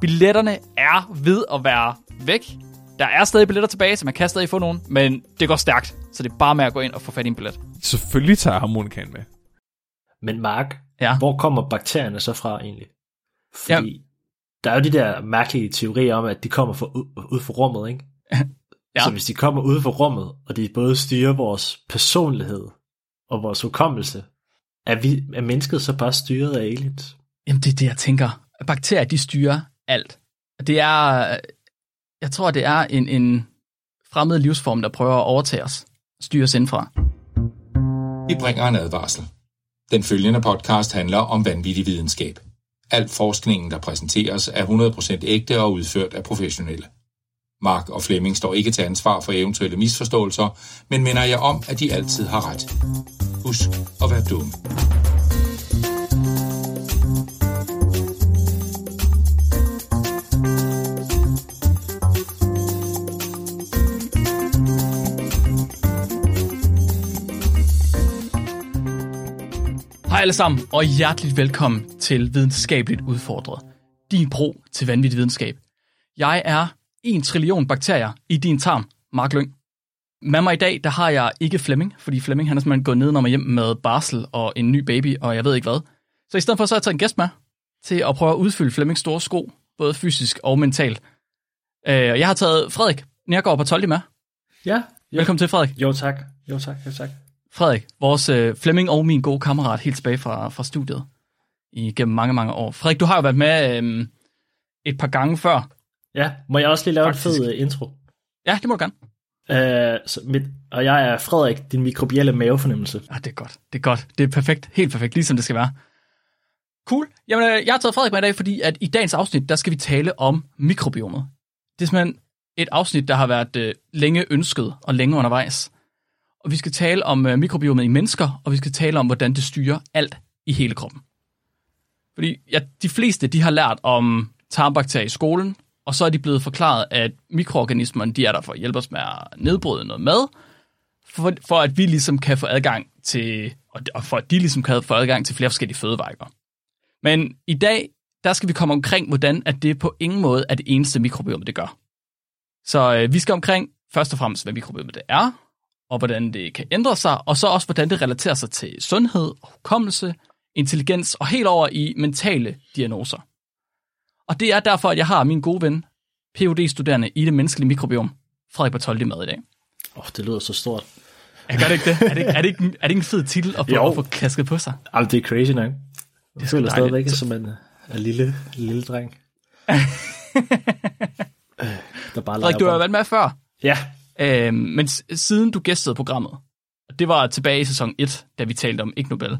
Billetterne er ved at være væk. Der er stadig billetter tilbage, så man kan stadig få nogen, men det går stærkt. Så det er bare med at gå ind og få fat i en billet. Selvfølgelig tager jeg harmonikaen med. Men Mark, Ja. hvor kommer bakterierne så fra egentlig? Fordi Ja. der er jo de der mærkelige teorier om, at de kommer fra, ud, ud fra rummet, ikke? Ja. Så hvis de kommer ud fra rummet, og de både styrer vores personlighed og vores hukommelse, er, vi, er mennesket så bare styret af aliens? Jamen, det er det, jeg tænker. Bakterier, de styrer alt. Det er, jeg tror, det er en, en fremmed livsform, der prøver at overtage os. Styre os indfra. Vi bringer en advarsel. Den følgende podcast handler om vanvittig videnskab. Al forskningen, der præsenteres, er 100% ægte og udført af professionelle. Mark og Flemming står ikke til ansvar for eventuelle misforståelser, men minder jeg om, at de altid har ret. Husk at være dumme. Hej alle sammen, og hjerteligt velkommen til Videnskabeligt Udfordret. Din bro til vanvittig videnskab. Jeg er en trillion bakterier i din tarm, Mark Lyng. Med mig i dag, der har jeg ikke Flemming, fordi Flemming han er simpelthen gået ned og hjem med barsel og en ny baby, og jeg ved ikke hvad. Så i stedet for, så har jeg taget en gæst med til at prøve at udfylde Flemmings store sko, både fysisk og mentalt. Øh, jeg har taget Frederik Nærgaard på 12 med. Ja. ja. Velkommen til, Frederik. Jo tak. Jo tak. Jo tak. Frederik, vores øh, Flemming og min gode kammerat helt tilbage fra, fra studiet igennem mange, mange år. Frederik, du har jo været med øh, et par gange før. Ja, må jeg også lige lave Faktisk. en fed uh, intro? Ja, det må du gerne. Uh, så mit, og jeg er Frederik, din mikrobielle mavefornemmelse. Ja, det er godt. Det er godt. Det er perfekt. Helt perfekt, ligesom det skal være. Cool. Jamen, øh, jeg har taget Frederik med i dag, fordi at i dagens afsnit, der skal vi tale om mikrobiomet. Det er simpelthen et afsnit, der har været øh, længe ønsket og længe undervejs. Og vi skal tale om øh, mikrobiomet i mennesker, og vi skal tale om, hvordan det styrer alt i hele kroppen. Fordi ja, de fleste, de har lært om tarmbakterier i skolen, og så er de blevet forklaret, at mikroorganismerne, de er der for at hjælpe os med at nedbryde noget mad, for, for at vi ligesom kan få adgang til, og for at de ligesom kan få adgang til flere forskellige fødevarer. Men i dag, der skal vi komme omkring, hvordan at det på ingen måde er det eneste mikrobiom, det gør. Så øh, vi skal omkring først og fremmest, hvad mikrobiomet det er, og hvordan det kan ændre sig, og så også, hvordan det relaterer sig til sundhed, hukommelse, intelligens og helt over i mentale diagnoser. Og det er derfor, at jeg har min gode ven, phd studerende i det menneskelige mikrobiom, Frederik Bartoldi med i dag. Åh, oh, det lyder så stort. Jeg gør det ikke det? Er det, ikke- er det, ikke, er det ikke en fed titel at få, Jo. at få kasket på sig? Jamen, det er crazy nok. Jeg føler dejligt. stadigvæk som en, en lille, lille dreng. Øh, der bare Frederik, du har været med før, Ja, øh, men siden du gæstede programmet, og det var tilbage i sæson 1, da vi talte om Ig Nobel,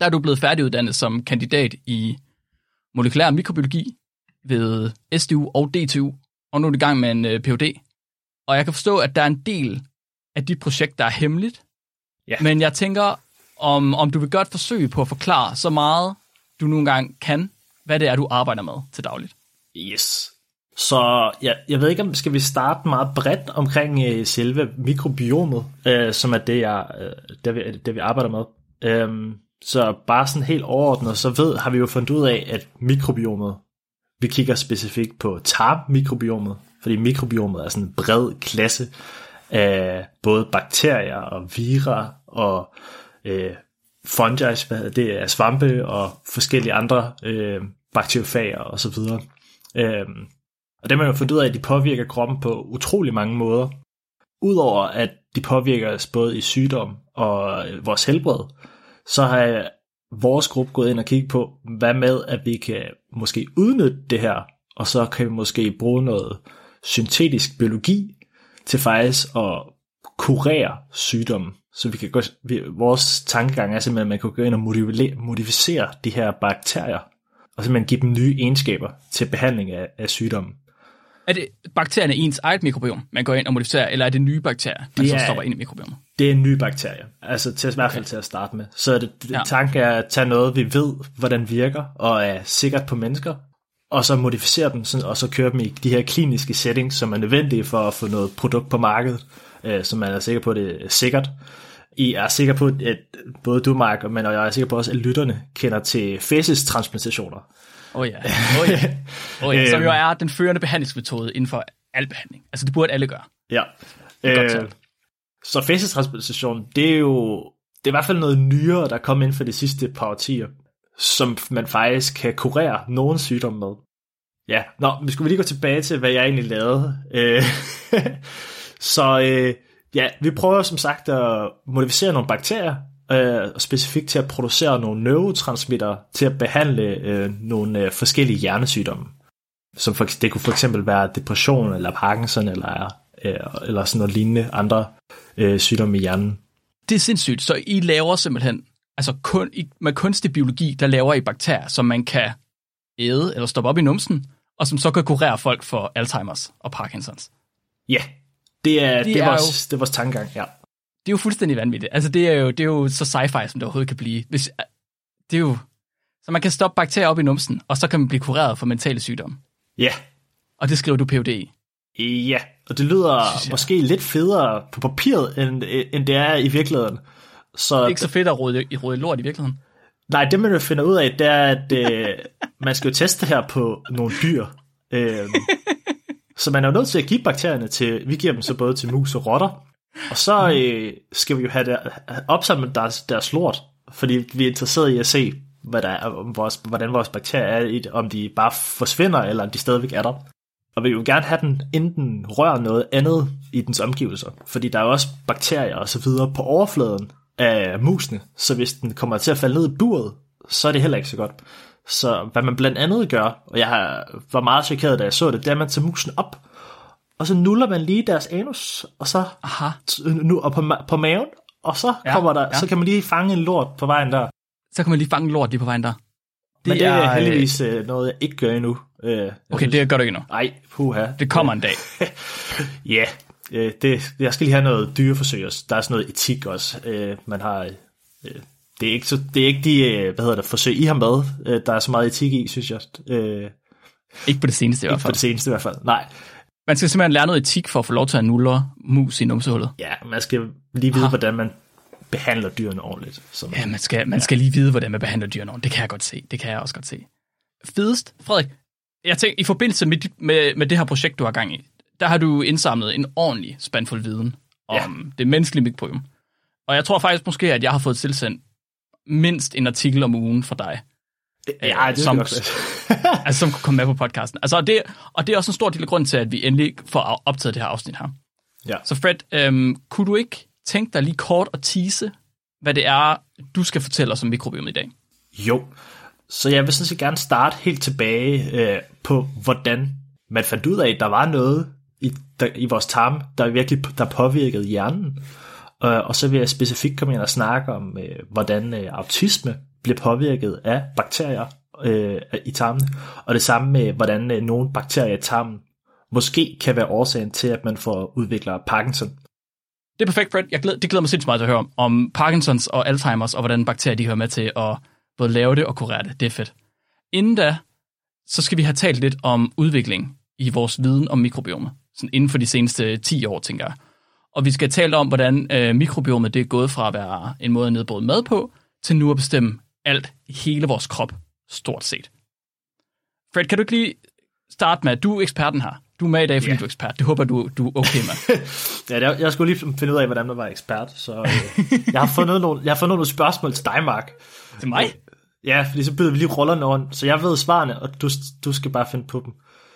der er du blevet færdiguddannet som kandidat i molekylær mikrobiologi ved SDU og DTU, og nu er du i gang med en øh, Ph.D. Og jeg kan forstå, at der er en del af dit projekt, der er hemmeligt, Ja. men jeg tænker, om, om du vil gøre et forsøg på at forklare så meget, du nogle gange kan, hvad det er, du arbejder med til dagligt. yes. Så ja, jeg ved ikke, om skal vi starte meget bredt omkring øh, selve mikrobiomet, øh, som er det, jeg, øh, det, vi, det, vi arbejder med. Øhm, så bare sådan helt overordnet, så ved, har vi jo fundet ud af, at mikrobiomet, vi kigger specifikt på tarmmikrobiomet, fordi mikrobiomet er sådan en bred klasse af både bakterier og vira og øh, fungi, hvad hedder det er svampe og forskellige andre øh, bakteriofager og så videre. Øhm, og det man jo fundet ud af, at de påvirker kroppen på utrolig mange måder. Udover at de påvirker os både i sygdom og øh, vores helbred, så har øh, vores gruppe gået ind og kigget på, hvad med, at vi kan måske udnytte det her, og så kan vi måske bruge noget syntetisk biologi til faktisk at kurere sygdommen. Så vi kan gå, vi, vores tankegang er simpelthen, at man kan gå ind og modificere, modificere de her bakterier, og simpelthen give dem nye egenskaber til behandling af, af sygdommen. Er det bakterierne ens eget mikrobiom, man går ind og modificerer, eller er det nye bakterier, man Det så er- stopper ind i mikrobiomet? Det er en ny bakterie, altså til, i hvert fald til at starte med. Så det, det Ja. tanken er at tage noget, vi ved, hvordan virker, og er sikkert på mennesker, og så modificere dem, sådan, og så køre dem i de her kliniske settings, som er nødvendige for at få noget produkt på markedet, øh, som man er sikker på, det er sikkert. I er sikker på, at både du, Mark, men og jeg er sikker på også, at lytterne kender til fæsestransplantationer. Åh oh, ja. Oh, ja. Oh, ja. Som Øhm. jo er den førende behandlingsmetode inden for al behandling. Altså det burde alle gøre. Ja. Øh, så fæsestransplantation, det er jo det er i hvert fald noget nyere, der er kommet inden for de sidste par årtier, som man faktisk kan kurere nogen sygdom med. Ja, nå, men skulle vi lige gå tilbage til, hvad jeg egentlig lavede. Øh, så øh, ja, vi prøver som sagt at modificere nogle bakterier, øh, specifikt til at producere nogle neurotransmitter til at behandle øh, nogle øh, forskellige hjernesygdomme. Som for, det kunne for eksempel være depression, eller Parkinson, eller, øh, eller sådan noget lignende andre øh, sygdomme i hjernen. Det er sindssygt. Så I laver simpelthen, altså kun, i, med kunstig biologi, der laver I bakterier, som man kan æde eller stoppe op i numsen, og som så kan kurere folk for Alzheimer's og Parkinsons. Ja, det er, De det er, er vores, det er vores tankegang, ja. Det er jo fuldstændig vanvittigt. Altså det er jo, det er jo så sci-fi, som det overhovedet kan blive. Hvis, det er jo, så man kan stoppe bakterier op i numsen, og så kan man blive kureret for mentale sygdomme. Ja, Og det skriver du PhD i. ja. Og det lyder Synes måske lidt federe på papiret, end, end det er i virkeligheden. Så, Det er ikke så fedt at rode, i rode lort i virkeligheden. Nej, det man jo finder ud af, det er, at øh, man skal jo teste her på nogle dyr. Øh, så man er jo nødt til at give bakterierne til, vi giver dem så både til mus og rotter, og så øh, skal vi jo have der, opsamlet deres, deres lort, fordi vi er interesseret i at se, hvad der er, om vores, hvordan vores bakterier er, om de bare forsvinder, eller om de stadigvæk er der. Og vi vil jo gerne have den, inden den rører noget andet i dens omgivelser, fordi der er jo også bakterier og så videre på overfladen af musene, så hvis den kommer til at falde ned i buret, så er det heller ikke så godt. Så hvad man blandt andet gør, og jeg var meget chokeret, da jeg så det, det er, at man tager musen op, og så nuller man lige deres anus, og så Aha. nu, og på, ma- på maven, og så, Ja, kommer der, ja. så kan man lige fange en lort på vejen der. Så kan man lige fange lort lige på vejen der. Det Men det er, er, øh, heldigvis øh, noget, jeg ikke gør endnu. Øh, Okay, synes- det gør du ikke nu. Ej, puha. Det kommer en dag. Ja, øh, det, jeg skal lige have noget dyreforsøg også. Der er sådan noget etik også. Øh, man har, øh, det, er ikke så, det er ikke de øh, hvad hedder det, forsøg, I har med, øh, der er så meget etik i, synes jeg. Øh, Ikke på det seneste i hvert ikke for fald. det seneste i hvert fald. Nej, Man skal simpelthen lære noget etik for at få lov til at nulle mus i numsehullet. ja, man skal lige vide, Aha. hvordan man behandler dyrene ordentligt. Så, Ja, man skal, man skal lige vide, hvordan man behandler dyrene. ordentligt. Det kan jeg godt se. Det kan jeg også godt se. Fedest, Frederik, jeg tænker, i forbindelse med, med, med det her projekt, du har gang i, der har du indsamlet en ordentlig spandfuld viden om ja. det menneskelige mikrobiom. Og jeg tror faktisk måske, at jeg har fået tilsendt mindst en artikel om ugen fra dig, ja, det som- altså, som kunne komme med på podcasten. Altså, og, det, og det er også en stor del af grunden til, at vi endelig får optaget det her afsnit her. ja. Så Fred, øhm, kunne du ikke tænke dig lige kort at tease, hvad det er, du skal fortælle os om mikrobiomet i dag? Jo, så jeg vil sådan set gerne starte helt tilbage øh, på, hvordan man fandt ud af, at der var noget i, der, i vores tarm, der virkelig der påvirkede hjernen. Øh, og så vil jeg specifikt komme ind og snakke om, øh, hvordan øh, autisme bliver påvirket af bakterier øh, i tarmen. Og det samme med, hvordan øh, nogle bakterier i tarmen måske kan være årsagen til, at man får udvikler Parkinson. Det er perfekt, Fred. Jeg glæder, det glæder mig sindssygt meget til at høre om, om Parkinsons og Alzheimer's, og hvordan bakterier de hører med til at både lave det og kurere det. Det er fedt. Inden da, så skal vi have talt lidt om udvikling i vores viden om mikrobiome, Sådan inden for de seneste 10 år, tænker jeg. Og vi skal tale om, hvordan øh, mikrobiomet det er gået fra at være en måde at nedbryde mad på, til nu at bestemme alt i hele vores krop, stort set. Fred, kan du ikke lige starte med, du er eksperten her. Du er med i dag, fordi Ja. du er ekspert. Det håber du, du er okay med. Ja, jeg, jeg skulle lige finde ud af, hvordan man var ekspert, så øh, jeg, har fundet nogle, jeg har fundet nogle spørgsmål til dig, Mark. Til mig? Ja, fordi så byder vi lige rollerne rundt, så jeg ved svarene, og du, du skal bare finde på dem.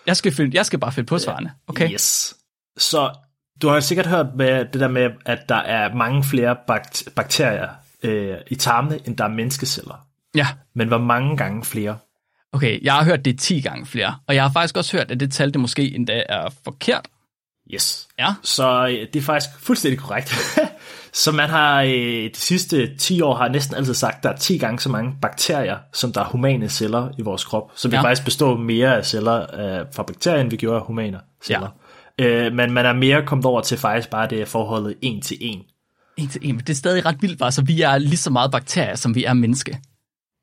Jeg skal, finde, jeg skal bare finde på svarene. Okay. Yes. Så du har sikkert hørt med det der med, at der er mange flere bakt- bakterier øh, i tarmene, end der er menneskeceller. Ja, Men hvor mange gange flere? okay. Jeg har hørt det 10 gange flere. Og jeg har faktisk også hørt, at det tal, det måske endda er forkert. Yes. Ja. Så øh, det er faktisk fuldstændig korrekt. Så man har øh, de sidste 10 år har næsten altid sagt, at der er 10 gange så mange bakterier, som der er humane celler i vores krop. Så vi Ja. faktisk består mere af celler øh, fra bakterier, end vi gjorde af humane celler. Ja. Øh, men man er mere kommet over til faktisk bare det forholdet en til en. En til en. Det er stadig ret vildt, bare, så vi er lige så meget bakterier, som vi er menneske.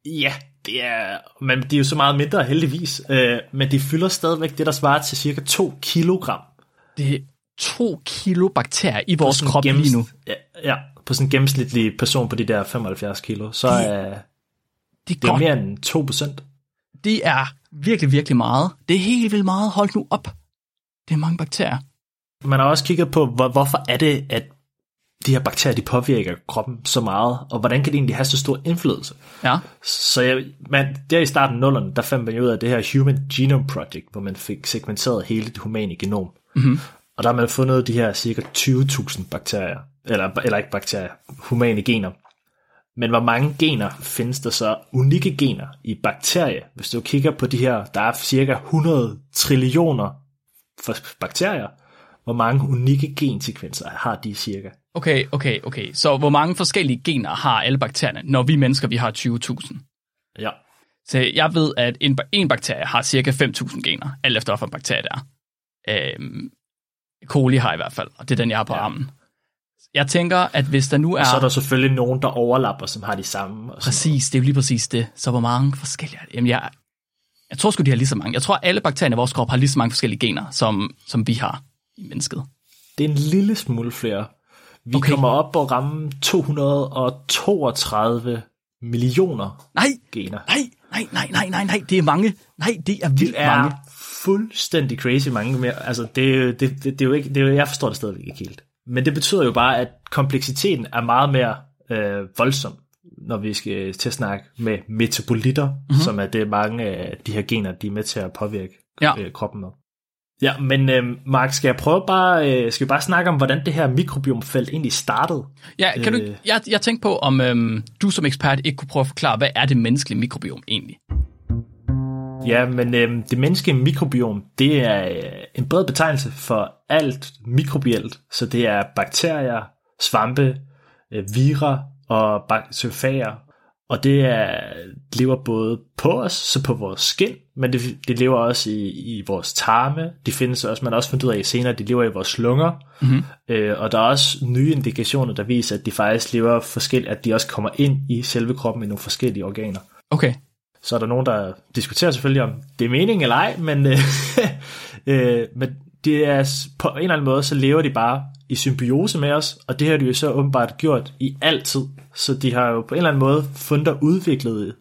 Ja, det er, men de er jo så meget mindre heldigvis. Øh, men de fylder stadigvæk det, der svarer til cirka 2 kilogram. Det er to kilo bakterier i vores krop gennems- lige nu. Ja, ja, på sådan en gennemsnitlig person på de der 75 kilo, så Det- er Det er, det er mere end 2 procent. Det er virkelig, virkelig meget. Det er helt vildt meget. Hold nu op. Det er mange bakterier. Man har også kigget på, hvor, hvorfor er det, at de her bakterier de påvirker kroppen så meget, og hvordan kan de egentlig have så stor indflydelse? Ja. Så jeg, man, der i starten af nullerne, der fandt man jo ud af det her Human Genome Project, hvor man fik segmenteret hele det humane genom. Mm-hmm. Og der har man fundet de her cirka 20.000 bakterier, eller, eller ikke bakterier, humane gener. Men hvor mange gener findes der så unikke gener i bakterier? Hvis du kigger på de her, der er cirka 100 trillioner for bakterier. Hvor mange unikke gensekvenser har de cirka? Okay, okay, okay. Så hvor mange forskellige gener har alle bakterierne, når vi mennesker vi har 20.000? Ja. Så jeg ved, at en, en bakterie har cirka 5.000 gener, alt efter hvilken bakterie det er. Øhm, coli har i hvert fald, og det er den, jeg har på ja. Armen. Jeg tænker, at hvis der nu er... Og så er der selvfølgelig nogen, der overlapper, som har de samme. Og Præcis, det er jo lige præcis det. Så hvor mange forskellige... Jamen, jeg, jeg tror sgu, de har lige så mange. Jeg tror, alle bakterierne i vores krop har lige så mange forskellige gener, som, som vi har i mennesket. Det er en lille smule flere. Vi Okay. kommer op på at ramme 232 millioner Nej, gener. nej, nej, nej, nej, nej, nej, det er mange. Nej, det er vildt Det er mange. fuldstændig crazy mange mere. Altså, det, er jo- det, det, det, er jo ikke, det er jo, jeg forstår det stadigvæk ikke helt. Men det betyder jo bare, at kompleksiteten er meget mere øh, voldsom, når vi skal til at snakke med metabolitter, mm-hmm. som er det mange af de her gener, de er med til at påvirke ja. øh, kroppen med. Ja, men øh, Mark, skal jeg prøve bare, øh, skal vi bare snakke om, hvordan det her mikrobiomfelt egentlig startede? Ja, kan du, Øh. jeg, jeg tænkte på, om øhm, du som ekspert ikke kunne prøve at forklare, hvad er det menneskelige mikrobiom egentlig? Ja, men øh, det menneskelige mikrobiom, det er øh, en bred betegnelse for alt mikrobielt. Så det er bakterier, svampe, øh, vira og bakteriofager. Og det er, lever både på os, så på vores skin, men det, det lever også i, i vores tarme. De findes også, man har også fundet ud af senere, at de lever i vores lunger. Mhm. Øh, og der er også nye indikationer, der viser, at de faktisk lever forskelligt, at de også kommer ind i selve kroppen i nogle forskellige organer. Okay, Så er der nogen, der diskuterer selvfølgelig, om det er mening eller ej, men, øh, øh, men det er, på en eller anden måde, så lever de bare i symbiose med os, og det har de jo så åbenbart gjort i altid. Så de har jo på en eller anden måde fundet, og udviklet,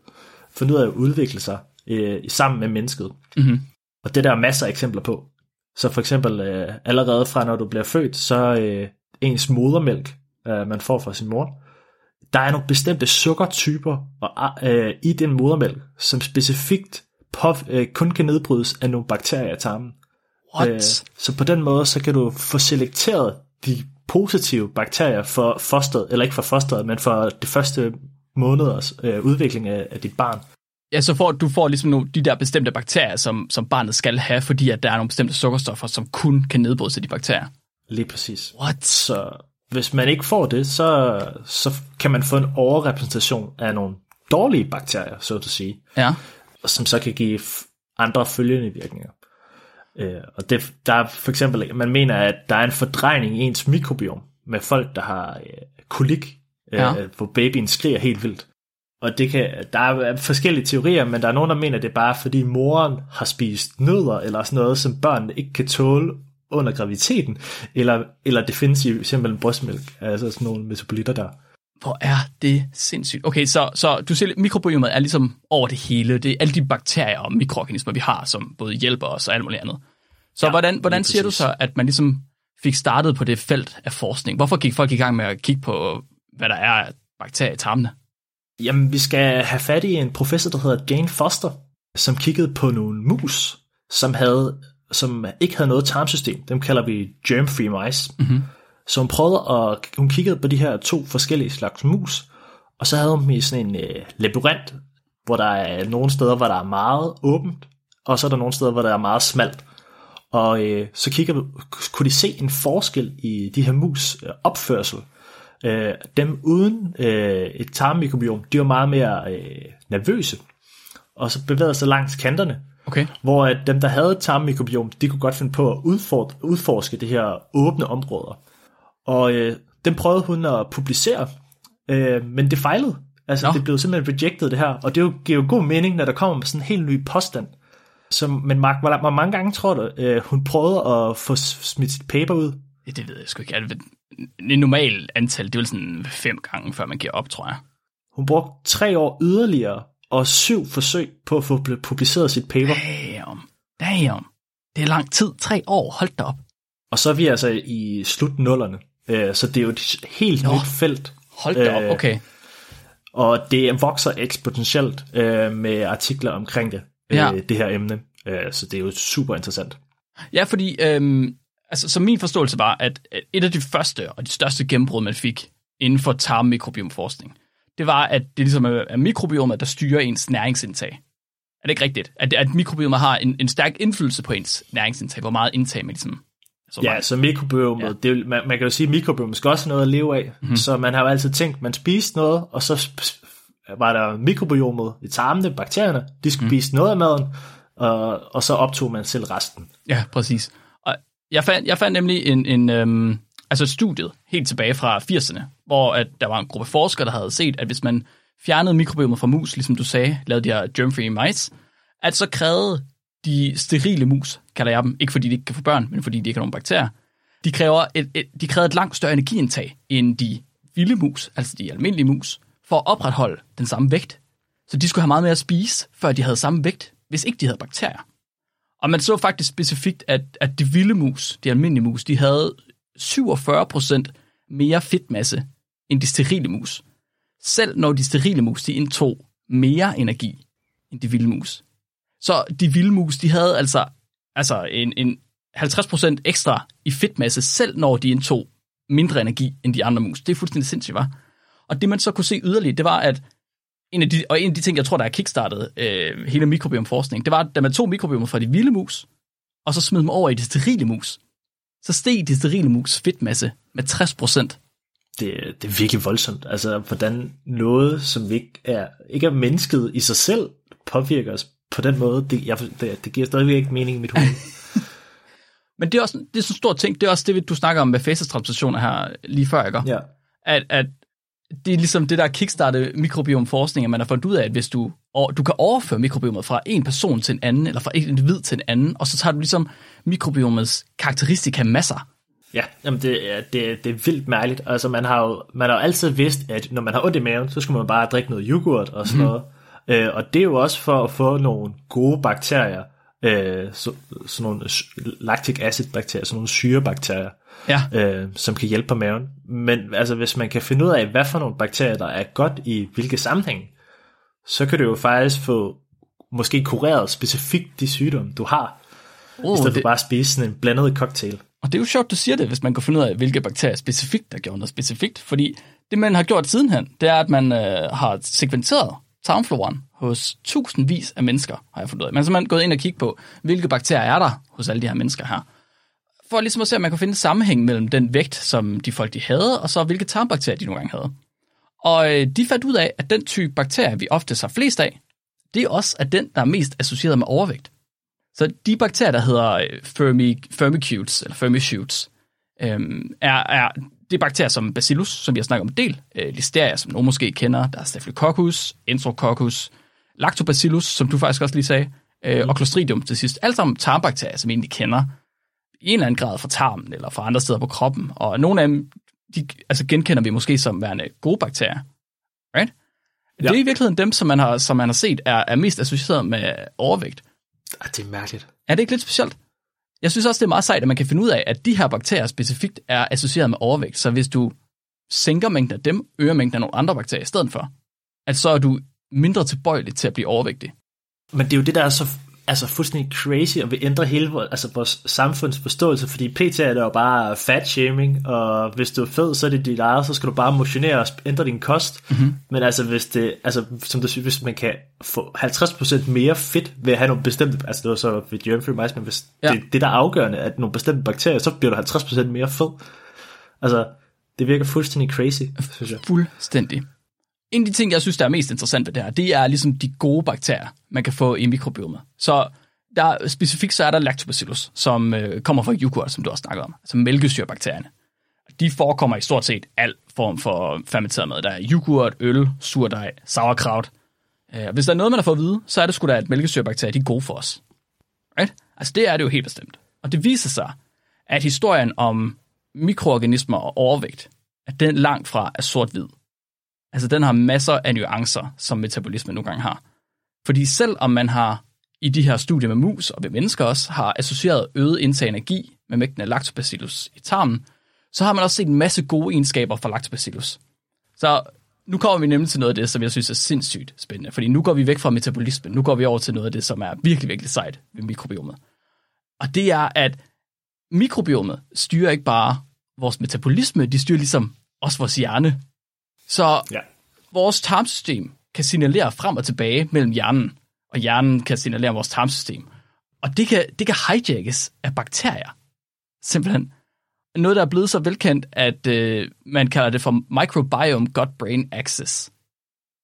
fundet ud af at udvikle sig øh, sammen med mennesket. Mhm. Og det der er masser af eksempler på. Så for eksempel øh, allerede fra når du bliver født, så øh, ens modermælk, øh, man får fra sin mor, der er nogle bestemte sukkertyper og, øh, i den modermælk, som specifikt på, øh, kun kan nedbrydes af nogle bakterier i tarmen. what? Øh, så på den måde, så kan du få selekteret de positive bakterier for fosteret, eller ikke for fosteret, men for det første måneders øh, udvikling af, af dit barn. Ja, så får, du får ligesom nogle, de der bestemte bakterier, som, som barnet skal have, fordi at der er nogle bestemte sukkerstoffer, som kun kan nedbrydes af de bakterier. Lige præcis. What? Så hvis man ikke får det, så, så kan man få en overrepræsentation af nogle dårlige bakterier, så at sige, Ja. som så kan give andre følgende virkninger. Øh, og det, der er for eksempel, man mener, at der er en fordrejning i ens mikrobiom med folk, der har øh, kolik, øh, Ja. hvor babyen skriger helt vildt. Og det kan, der er forskellige teorier, men der er nogen, der mener, at det er bare fordi moren har spist nødder, eller sådan noget, som børnene ikke kan tåle under graviditeten, eller, eller det findes i simpelthen brystmælk, altså sådan nogle metabolitter der. Hvor er det sindssygt. Okay, så, så du siger, at mikrobiomet er ligesom over det hele. Det er alle de bakterier og mikroorganismer, vi har, som både hjælper os og alt muligt andet. Så Ja, hvordan, hvordan siger du præcis. så, at man ligesom fik startet på det felt af forskning? Hvorfor gik folk i gang med at kigge på, hvad der er af bakterier i tarmene? Jamen, vi skal have fat i en professor, der hedder Jane Foster, som kiggede på nogle mus, som, havde, som ikke havde noget tarmsystem. Dem kalder vi germ-free mice. Mhm. Så hun prøvede at, hun kiggede på de her to forskellige slags mus, og så havde hun dem i sådan en øh, labyrint, hvor der er nogle steder, hvor der er meget åbent, og så er der nogle steder, hvor der er meget smalt. Og øh, så kigger, kunne de se en forskel i de her mus øh, opførsel, øh, dem uden øh, et tarmmikrobiom, de var meget mere øh, nervøse, og så bevægede sig langs kanterne. Okay. Hvor at dem, der havde et tarmmikrobiom, de kunne godt finde på at udfor, udforske det her åbne områder. Og øh, den prøvede hun at publicere, øh, men det fejlede. Altså, Nå. det blev simpelthen rejected, det her. Og det er giver jo god mening, når der kommer med sådan en helt ny påstand. Som, men Mark, hvor, hvor mange gange tror du, øh, hun prøvede at få smidt sit paper ud? Det, det ved jeg sgu ikke. Er det et normalt antal, det er vel sådan fem gange, før man giver op, tror jeg. Hun brugte tre år yderligere og syv forsøg på at få pu- publiceret sit paper. Damn. Damn. Det er lang tid. Tre år. Hold da op. Og så er vi altså i slut nullerne. Øh, så det er jo et helt Nå. nyt felt. Hold da op. Øh, Okay. Og det vokser eksponentielt øh, med artikler omkring det, øh, Ja. det her emne. Øh, så det er jo super interessant. Ja, fordi øhm, altså, så min forståelse var, at øh, et af de første og de største gennembrud, man fik inden for tarmmikrobiomforskning, det var, at det ligesom er, mikrobiomet, der styrer ens næringsindtag. Er det ikke rigtigt? At, at mikrobiomet har en, en stærk indflydelse på ens næringsindtag, hvor meget indtag man ligesom... Altså, Ja, så mikrobiomet, Ja. det, man, man kan jo sige, at mikrobiomet skal også have noget at leve af. Mhm. Mm-hmm. Så man har jo altid tænkt, man spiste noget, og så var der mikrobiomet i tarmene, bakterierne, de skulle mm. spise noget af maden, og, og så optog man selv resten. Ja, præcis. Og jeg fandt, jeg fandt nemlig en, en øhm, altså studiet helt tilbage fra 80'erne, hvor at der var en gruppe forskere, der havde set, at hvis man fjernede mikrobiomet fra mus, ligesom du sagde, lavede de her germ-free mice, at så krævede de sterile mus, kalder jeg dem, ikke fordi de ikke kan få børn, men fordi de ikke har nogen bakterier, de, kræver et, et, de krævede et langt større energiindtag end de vilde mus, altså de almindelige mus, for at opretholde den samme vægt. Så de skulle have meget mere at spise, før de havde samme vægt, hvis ikke de havde bakterier. Og man så faktisk specifikt, at, at de vilde mus, de almindelige mus, de havde 47% mere fedtmasse end de sterile mus. Selv når de sterile mus, de indtog mere energi end de vilde mus. Så de vilde mus, de havde altså, altså en, en 50% ekstra i fedtmasse, selv når de indtog mindre energi end de andre mus. Det er fuldstændig sindssygt, var. Og det man så kunne se yderligere, det var, at en af de, og en af de ting, jeg tror, der er kickstartet øh, hele mikrobiomforskning, det var, da man tog mikrobiomer fra de vilde mus, og så smed dem over i de sterile mus, så steg de sterile mus fedtmasse med 60 procent. Det, det er virkelig voldsomt. Altså, hvordan noget, som ikke er, ikke er mennesket i sig selv, påvirker os på den måde, det, jeg, det, det giver stadigvæk ikke mening i mit hoved. Men det er også det er sådan en stor ting, det er også det, du snakker om med facetransplantationer her lige før, ikke? ja. At, at det er ligesom det, der kickstartet mikrobiomforskning, at man har fundet ud af, at hvis du, og du kan overføre mikrobiomet fra en person til en anden, eller fra et individ til en anden, og så tager du ligesom mikrobiomets karakteristika masser. Ja, jamen det, er, det, det er vildt mærkeligt. Altså man har, jo, man har jo altid vidst, at når man har ondt i maven, så skal man bare drikke noget yoghurt og sådan mm. noget. Øh, og det er jo også for at få nogle gode bakterier, øh, så, sådan nogle lactic acid bakterier, sådan nogle syrebakterier, Ja. øh, som kan hjælpe på maven. Men altså hvis man kan finde ud af, hvad for nogle bakterier, der er godt i hvilke sammenhæng, så kan du jo faktisk få måske kureret specifikt de sygdomme, du har, Oh, i stedet for det, bare at spise sådan en blandet cocktail. og det er jo sjovt, du siger det, hvis man kan finde ud af, hvilke bakterier specifikt, der gjorde noget specifikt. Fordi det, man har gjort sidenhen, det er, at man øh, har sekventeret tarmfloraen hos tusindvis af mennesker, har jeg fundet ud af. Man har simpelthen gået ind og kigget på, hvilke bakterier er der hos alle de her mennesker her. For ligesom at se, om man kan finde en sammenhæng mellem den vægt, som de folk de havde, og så hvilke tarmbakterier de nogle gange havde. Og øh, de fandt ud af, at den type bakterier, vi oftest har flest af, det er også er den, der er mest associeret med overvægt. Så de bakterier, der hedder øh, Firmi, Firmicutes, eller Firmicutes, øhm, er, er, det er bakterier som Bacillus, som vi har snakket om en del, øh, Listeria, som nogen måske kender, der er Staphylococcus, Enterococcus, Lactobacillus, som du faktisk også lige sagde, øh, og Clostridium til sidst. Alt sammen tarmbakterier, som vi egentlig kender i en eller anden grad fra tarmen, eller fra andre steder på kroppen. Og nogle af dem, de, altså genkender vi måske som værende gode bakterier. Right? Ja. Det er i virkeligheden dem, som man har, som man har set, er, er mest associeret med overvægt. Ah, det er mærkeligt. Er det ikke lidt specielt? Jeg synes også, det er meget sejt, at man kan finde ud af, at de her bakterier specifikt er associeret med overvægt. Så hvis du sænker mængden af dem, øger mængden af nogle andre bakterier i stedet for, at så er du mindre tilbøjelig til at blive overvægtig. Men det er jo det, der er så altså fuldstændig crazy, og vil ændre hele altså vores samfunds forståelse, fordi pt. er det jo bare fat shaming, og hvis du er fed, så er det dit eget, så skal du bare motionere og ændre din kost. Mm-hmm. Men altså, hvis det, altså, som du siger, hvis man kan få 50% mere fedt ved at have nogle bestemte, altså det var så ved germ-free mice, men hvis ja. det, det, der er afgørende, at nogle bestemte bakterier, så bliver du 50% mere fed. Altså, det virker fuldstændig crazy, synes jeg. Fuldstændig. En af de ting, jeg synes, der er mest interessant ved det her, det er ligesom de gode bakterier, man kan få i mikrobiomet. Så der, specifikt så er der lactobacillus, som øh, kommer fra yoghurt, som du også snakkede om, altså mælkesyrebakterierne. De forekommer i stort set al form for fermenteret mad. Der er yoghurt, øl, surdej, sauerkraut. Øh, hvis der er noget, man har fået at vide, så er det sgu da, at mælkesyrebakterier de er gode for os. Right? Altså det er det jo helt bestemt. Og det viser sig, at historien om mikroorganismer og overvægt, at den langt fra er sort-hvid. Altså den har masser af nuancer, som metabolisme nogle gange har. Fordi selv om man har i de her studier med mus og ved mennesker også, har associeret øget indtag af energi med mængden af lactobacillus i tarmen, så har man også set en masse gode egenskaber for lactobacillus. Så nu kommer vi nemlig til noget af det, som jeg synes er sindssygt spændende, fordi nu går vi væk fra metabolismen, nu går vi over til noget af det, som er virkelig, virkelig sejt ved mikrobiomet. Og det er, at mikrobiomet styrer ikke bare vores metabolisme, de styrer ligesom også vores hjerne. Så Ja. vores tarmsystem kan signalere frem og tilbage mellem hjernen, og hjernen kan signalere vores tarmsystem. Og det kan, det kan hijackes af bakterier. Simpelthen. Noget, der er blevet så velkendt, at øh, man kalder det for microbiome gut-brain axis.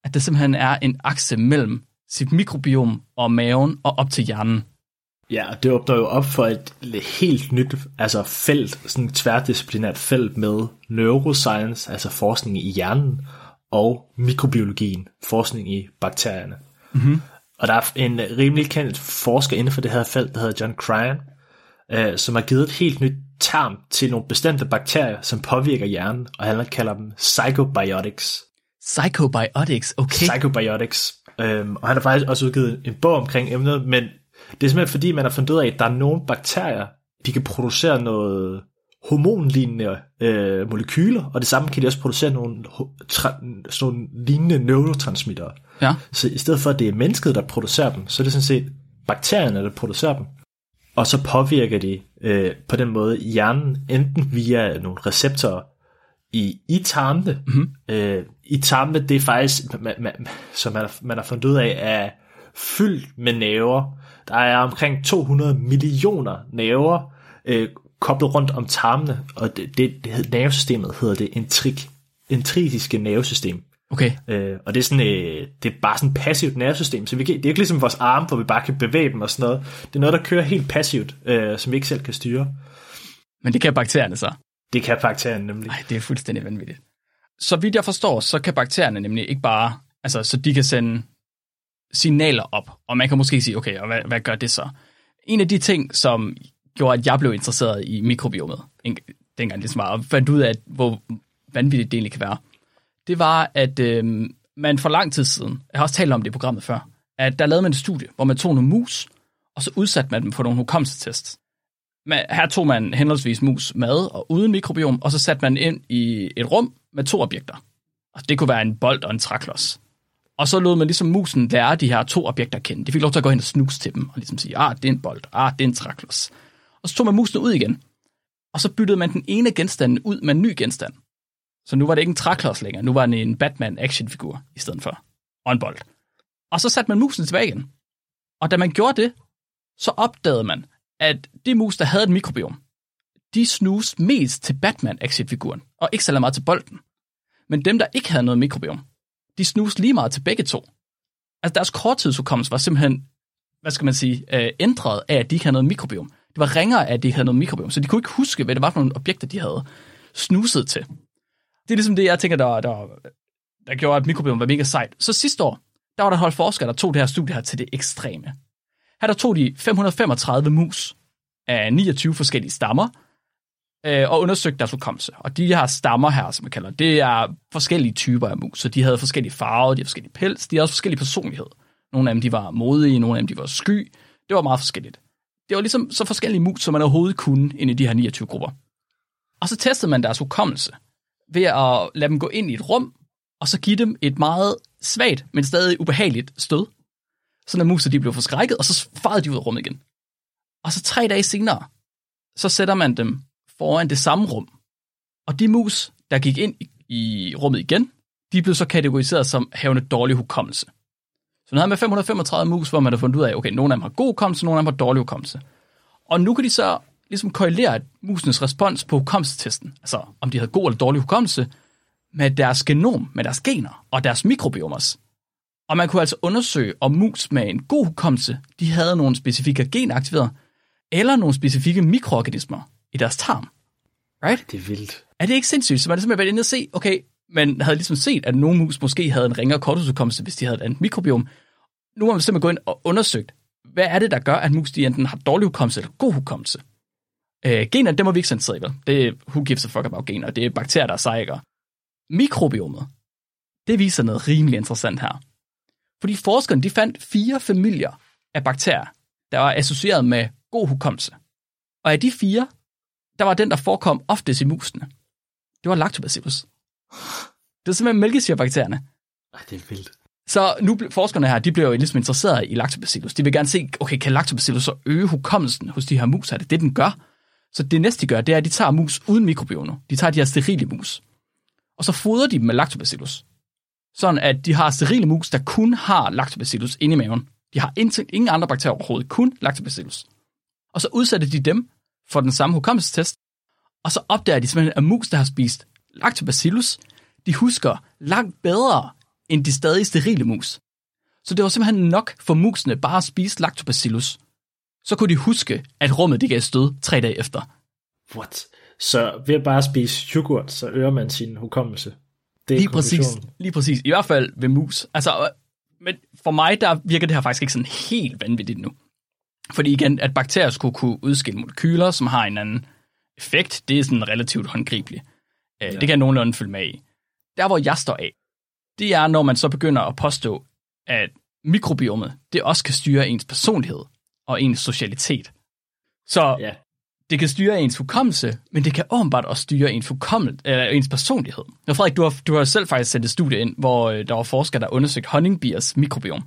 At det simpelthen er en akse mellem sit mikrobiom og maven og op til hjernen. Ja, og det åbner jo op for et helt nyt altså felt, sådan et tværdisciplinært felt med neuroscience, altså forskning i hjernen, og mikrobiologien, forskning i bakterierne. Mm-hmm. Og der er en rimelig kendt forsker inden for det her felt, der hedder John Cryan, øh, som har givet et helt nyt term til nogle bestemte bakterier, som påvirker hjernen, og han kalder dem psychobiotics. Psychobiotics, okay. Psychobiotics. Øhm, og han har faktisk også udgivet en bog omkring emnet, men det er simpelthen fordi, man har fundet ud af, at der er nogle bakterier, de kan producere noget hormonlignende øh, molekyler, og det samme kan de også producere nogle, tra- sådan nogle lignende neurotransmittere. Ja. Så i stedet for, at det er mennesket, der producerer dem, så er det sådan set bakterierne, der producerer dem. Og så påvirker de øh, på den måde hjernen, enten via nogle receptorer i, i tarmene. Mm-hmm. Øh, I tarmene, det er faktisk, man, man, som man, har- man har fundet ud af, er fyldt med nerver. Der er omkring 200 millioner nerver øh, koblet rundt om tarmene, og det, det, det nervesystemet hedder det intrik, intritiske nervesystem. Okay. Øh, og det er, sådan, øh, det er bare sådan et passivt nervesystem, så vi kan, det er ikke ligesom vores arme, hvor vi bare kan bevæge dem og sådan noget. Det er noget, der kører helt passivt, øh, som vi ikke selv kan styre. Men det kan bakterierne så. Det kan bakterierne nemlig. Nej, det er fuldstændig vanvittigt. Så vidt jeg forstår, så kan bakterierne nemlig ikke bare, altså så de kan sende signaler op, og man kan måske sige, okay, og hvad, hvad gør det så? En af de ting, som gjorde, at jeg blev interesseret i mikrobiomet, dengang det var, og fandt ud af, hvor vanvittigt det egentlig kan være, det var, at øh, man for lang tid siden, jeg har også talt om det i programmet før, at der lavede man et studie, hvor man tog nogle mus, og så udsatte man dem for nogle hukommelsetests. Men her tog man henholdsvis mus mad og uden mikrobiom, og så satte man ind i et rum med to objekter. Og det kunne være en bold og en træklods. Og så lod man ligesom musen lære de her to objekter at kende. De fik lov til at gå hen og snuse til dem, og ligesom sige, ah, det er en bold, ah, det er en træklods. Og så tog man musen ud igen. Og så byttede man den ene genstand ud med en ny genstand. Så nu var det ikke en traklos længere, nu var det en Batman actionfigur i stedet for. Og en bold. Og så satte man musen tilbage igen. Og da man gjorde det, så opdagede man, at de mus, der havde et mikrobiom, de snuste mest til Batman-actionfiguren, og ikke så meget til bolden. Men dem, der ikke havde noget mikrobiom, de snuste lige meget til begge to. Altså deres korttidshukommelse var simpelthen, hvad skal man sige, øh, ændret af, at de ikke havde noget mikrobiom. Det var ringere af, at de ikke havde noget mikrobiom, så de kunne ikke huske, hvad det var for nogle objekter, de havde snuset til. Det er ligesom det, jeg tænker, der, der, der gjorde, at mikrobiom var mega sejt. Så sidste år, der var der holdt forskere, der tog det her studie her til det ekstreme. Her der tog de 535 mus af 29 forskellige stammer, øh, og undersøgte deres hukommelse. Og de her stammer her, som man kalder, det er forskellige typer af mus. Så de havde forskellige farver, de havde forskellige pels, de havde også forskellige personlighed. Nogle af dem, de var modige, nogle af dem, de var sky. Det var meget forskelligt. Det var ligesom så forskellige mus, som man overhovedet kunne ind i de her 29 grupper. Og så testede man deres hukommelse ved at lade dem gå ind i et rum, og så give dem et meget svagt, men stadig ubehageligt stød. Sådan at muset de blev forskrækket, og så farede de ud af rummet igen. Og så tre dage senere, så sætter man dem foran det samme rum. Og de mus, der gik ind i, rummet igen, de blev så kategoriseret som havende dårlig hukommelse. Så nu havde man 535 mus, hvor man har fundet ud af, okay, nogle af dem har god hukommelse, nogle af dem har dårlig hukommelse. Og nu kan de så ligesom korrelere musenes respons på hukommelsestesten, altså om de havde god eller dårlig hukommelse, med deres genom, med deres gener og deres mikrobiomers. Og man kunne altså undersøge, om mus med en god hukommelse, de havde nogle specifikke genaktiveret, eller nogle specifikke mikroorganismer i deres tarm. Right? Det er vildt. Er det ikke sindssygt? Så man er simpelthen været inde og se, okay, man havde ligesom set, at nogle mus måske havde en ringere korthudsudkommelse, hvis de havde et andet mikrobiom. Nu har man simpelthen gået ind og undersøgt, hvad er det, der gør, at mus de enten har dårlig hukommelse eller god hukommelse? Øh, gener, det må vi ikke sende vel? Det er, who gives a fuck about gener? Det er bakterier, der er sejker. Mikrobiomet, det viser noget rimelig interessant her. Fordi forskerne, de fandt fire familier af bakterier, der var associeret med god hukommelse. Og af de fire, der var den, der forekom oftest i musene. Det var lactobacillus. Det er simpelthen mælkesyrebakterierne. Ej, det er vildt. Så nu forskerne her, de bliver jo ligesom interesseret i lactobacillus. De vil gerne se, okay, kan lactobacillus så øge hukommelsen hos de her mus? Er det det, den gør? Så det næste, de gør, det er, at de tager mus uden mikrobioner. De tager de her sterile mus. Og så fodrer de dem med lactobacillus. Sådan at de har sterile mus, der kun har lactobacillus inde i maven. De har ingen andre bakterier overhovedet, kun lactobacillus. Og så udsætter de dem for den samme hukommelsestest, og så opdager de simpelthen, at mus, der har spist lactobacillus, de husker langt bedre end de stadig sterile mus. Så det var simpelthen nok for musene bare at spise lactobacillus. Så kunne de huske, at rummet det gav stød tre dage efter. What? Så ved at bare spise yoghurt, så øger man sin hukommelse. Det er lige præcis, lige præcis. I hvert fald ved mus. Altså, men for mig, der virker det her faktisk ikke sådan helt vanvittigt nu. Fordi igen, at bakterier skulle kunne udskille molekyler, som har en anden effekt, det er sådan relativt håndgribeligt. Øh, ja. Det kan jeg nogenlunde følge med i. Der, hvor jeg står af, det er, når man så begynder at påstå, at mikrobiomet, det også kan styre ens personlighed og ens socialitet. Så ja. det kan styre ens hukommelse, men det kan åbenbart også styre ens, hukommel, eller ens personlighed. Og Frederik, du har, du har selv faktisk sendt et studie ind, hvor øh, der var forskere, der undersøgte honningbiers mikrobiom.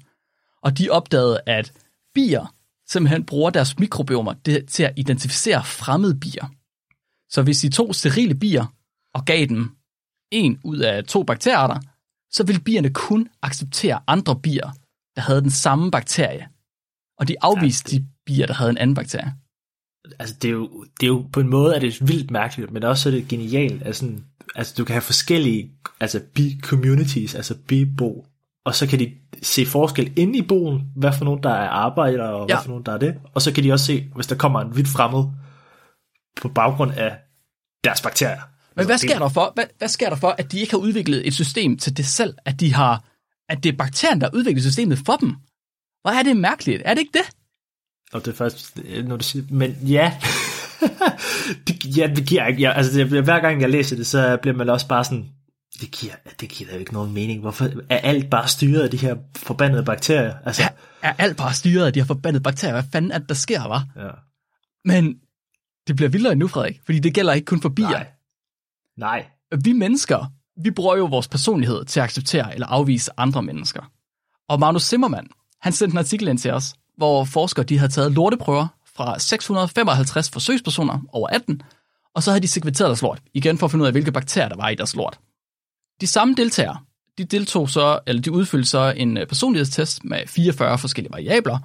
Og de opdagede, at bier simpelthen bruger deres mikrobiomer til at identificere fremmede bier. Så hvis de to sterile bier og gav dem en ud af to bakteriearter, så vil bierne kun acceptere andre bier, der havde den samme bakterie. Og de afviste ja, det... de bier, der havde en anden bakterie. Altså, det er, jo, det er jo på en måde er det vildt mærkeligt, men også er det genialt. Altså, altså du kan have forskellige altså bi-communities, altså bi-bo, og så kan de se forskel inde i boen, hvad for nogen der er arbejder, og ja. hvad for nogen der er det. Og så kan de også se, hvis der kommer en vidt fremmed på baggrund af deres bakterier. Men hvad sker, der for, hvad, hvad sker der for, at de ikke har udviklet et system til det selv, at de har, at det er bakterien, der har udviklet systemet for dem? Hvor er det mærkeligt? Er det ikke det? Og det er faktisk, når du siger, men ja, det, ja, det giver ikke, ja, altså det, hver gang jeg læser det, så bliver man også bare sådan, det giver, det giver jo ikke nogen mening. Hvorfor er alt bare styret af de her forbandede bakterier? Altså, er, er alt bare styret af de her forbandede bakterier? Hvad fanden er det, der sker, var? Ja. Men det bliver vildere nu, Frederik, fordi det gælder ikke kun for bier. Nej. Nej. Vi mennesker, vi bruger jo vores personlighed til at acceptere eller afvise andre mennesker. Og Magnus Zimmermann, han sendte en artikel ind til os, hvor forskere de havde taget lorteprøver fra 655 forsøgspersoner over 18, og så havde de sekventeret deres lort, igen for at finde ud af, hvilke bakterier der var i deres lort. De samme deltagere, de deltog så, eller de udfyldte så en øh, personlighedstest med 44 forskellige variabler,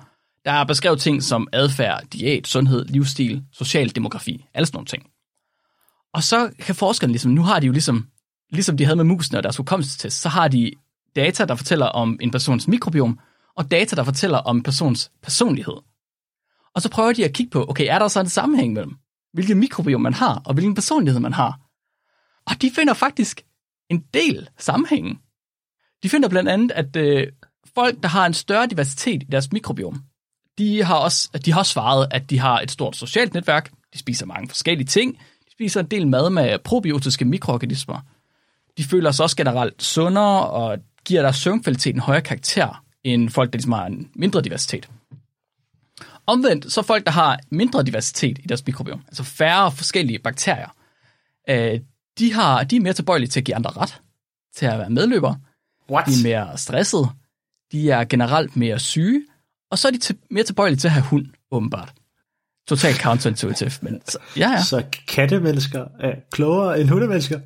der er beskrevet ting som adfærd, diæt, sundhed, livsstil, social demografi, alle sådan nogle ting. Og så kan forskerne ligesom, nu har de jo ligesom, ligesom de havde med musene og deres hukommelsestest, så har de data, der fortæller om en persons mikrobiom, og data, der fortæller om en persons personlighed. Og så prøver de at kigge på, okay, er der så en sammenhæng mellem, hvilket mikrobiom man har, og hvilken personlighed man har? Og de finder faktisk en del sammenhænge. De finder blandt andet, at øh, folk, der har en større diversitet i deres mikrobiom, de har, også, de har svaret, at de har et stort socialt netværk, de spiser mange forskellige ting, de spiser en del mad med probiotiske mikroorganismer. De føler sig også generelt sundere og giver deres søvnkvalitet en højere karakter end folk, der ligesom har en mindre diversitet. Omvendt, så folk, der har mindre diversitet i deres mikrobiom, altså færre forskellige bakterier, øh, de, har, de er mere tilbøjelige til at give andre ret, til at være medløbere. What? De er mere stressede. De er generelt mere syge. Og så er de til, mere tilbøjelige til at have hund, åbenbart. Totalt counterintuitive, men så, ja, ja. Så kattemennesker er klogere end hundemennesker?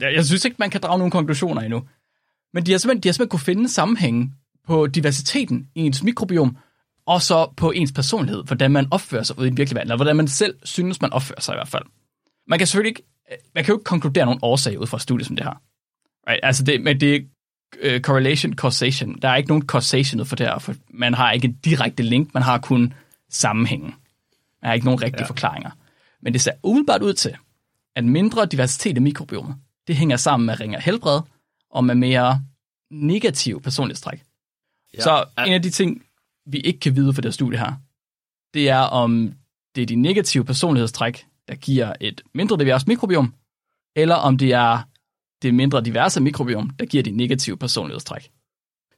Jeg synes ikke, man kan drage nogle konklusioner endnu. Men de har simpelthen, de har simpelthen kunne finde sammenhængen på diversiteten i ens mikrobiom, og så på ens personlighed, hvordan man opfører sig ude i den virkelige verden, eller hvordan man selv synes, man opfører sig i hvert fald. Man kan selvfølgelig ikke, man kan jo ikke konkludere nogen årsag ud fra et studie som det her. Right? Altså det, men det er uh, correlation, causation. Der er ikke nogen causation ud for det her, for man har ikke en direkte link, man har kun sammenhængen. Man har ikke nogen rigtige ja. forklaringer. Men det ser umiddelbart ud til, at mindre diversitet i mikrobiomet, det hænger sammen med ringere helbred og med mere negativ personlighedstræk. Ja. Så en af de ting, vi ikke kan vide for det studie her, det er, om det er de negative personlighedstræk, der giver et mindre divers mikrobiom, eller om det er det mindre diverse mikrobiom, der giver de negative personlighedstræk.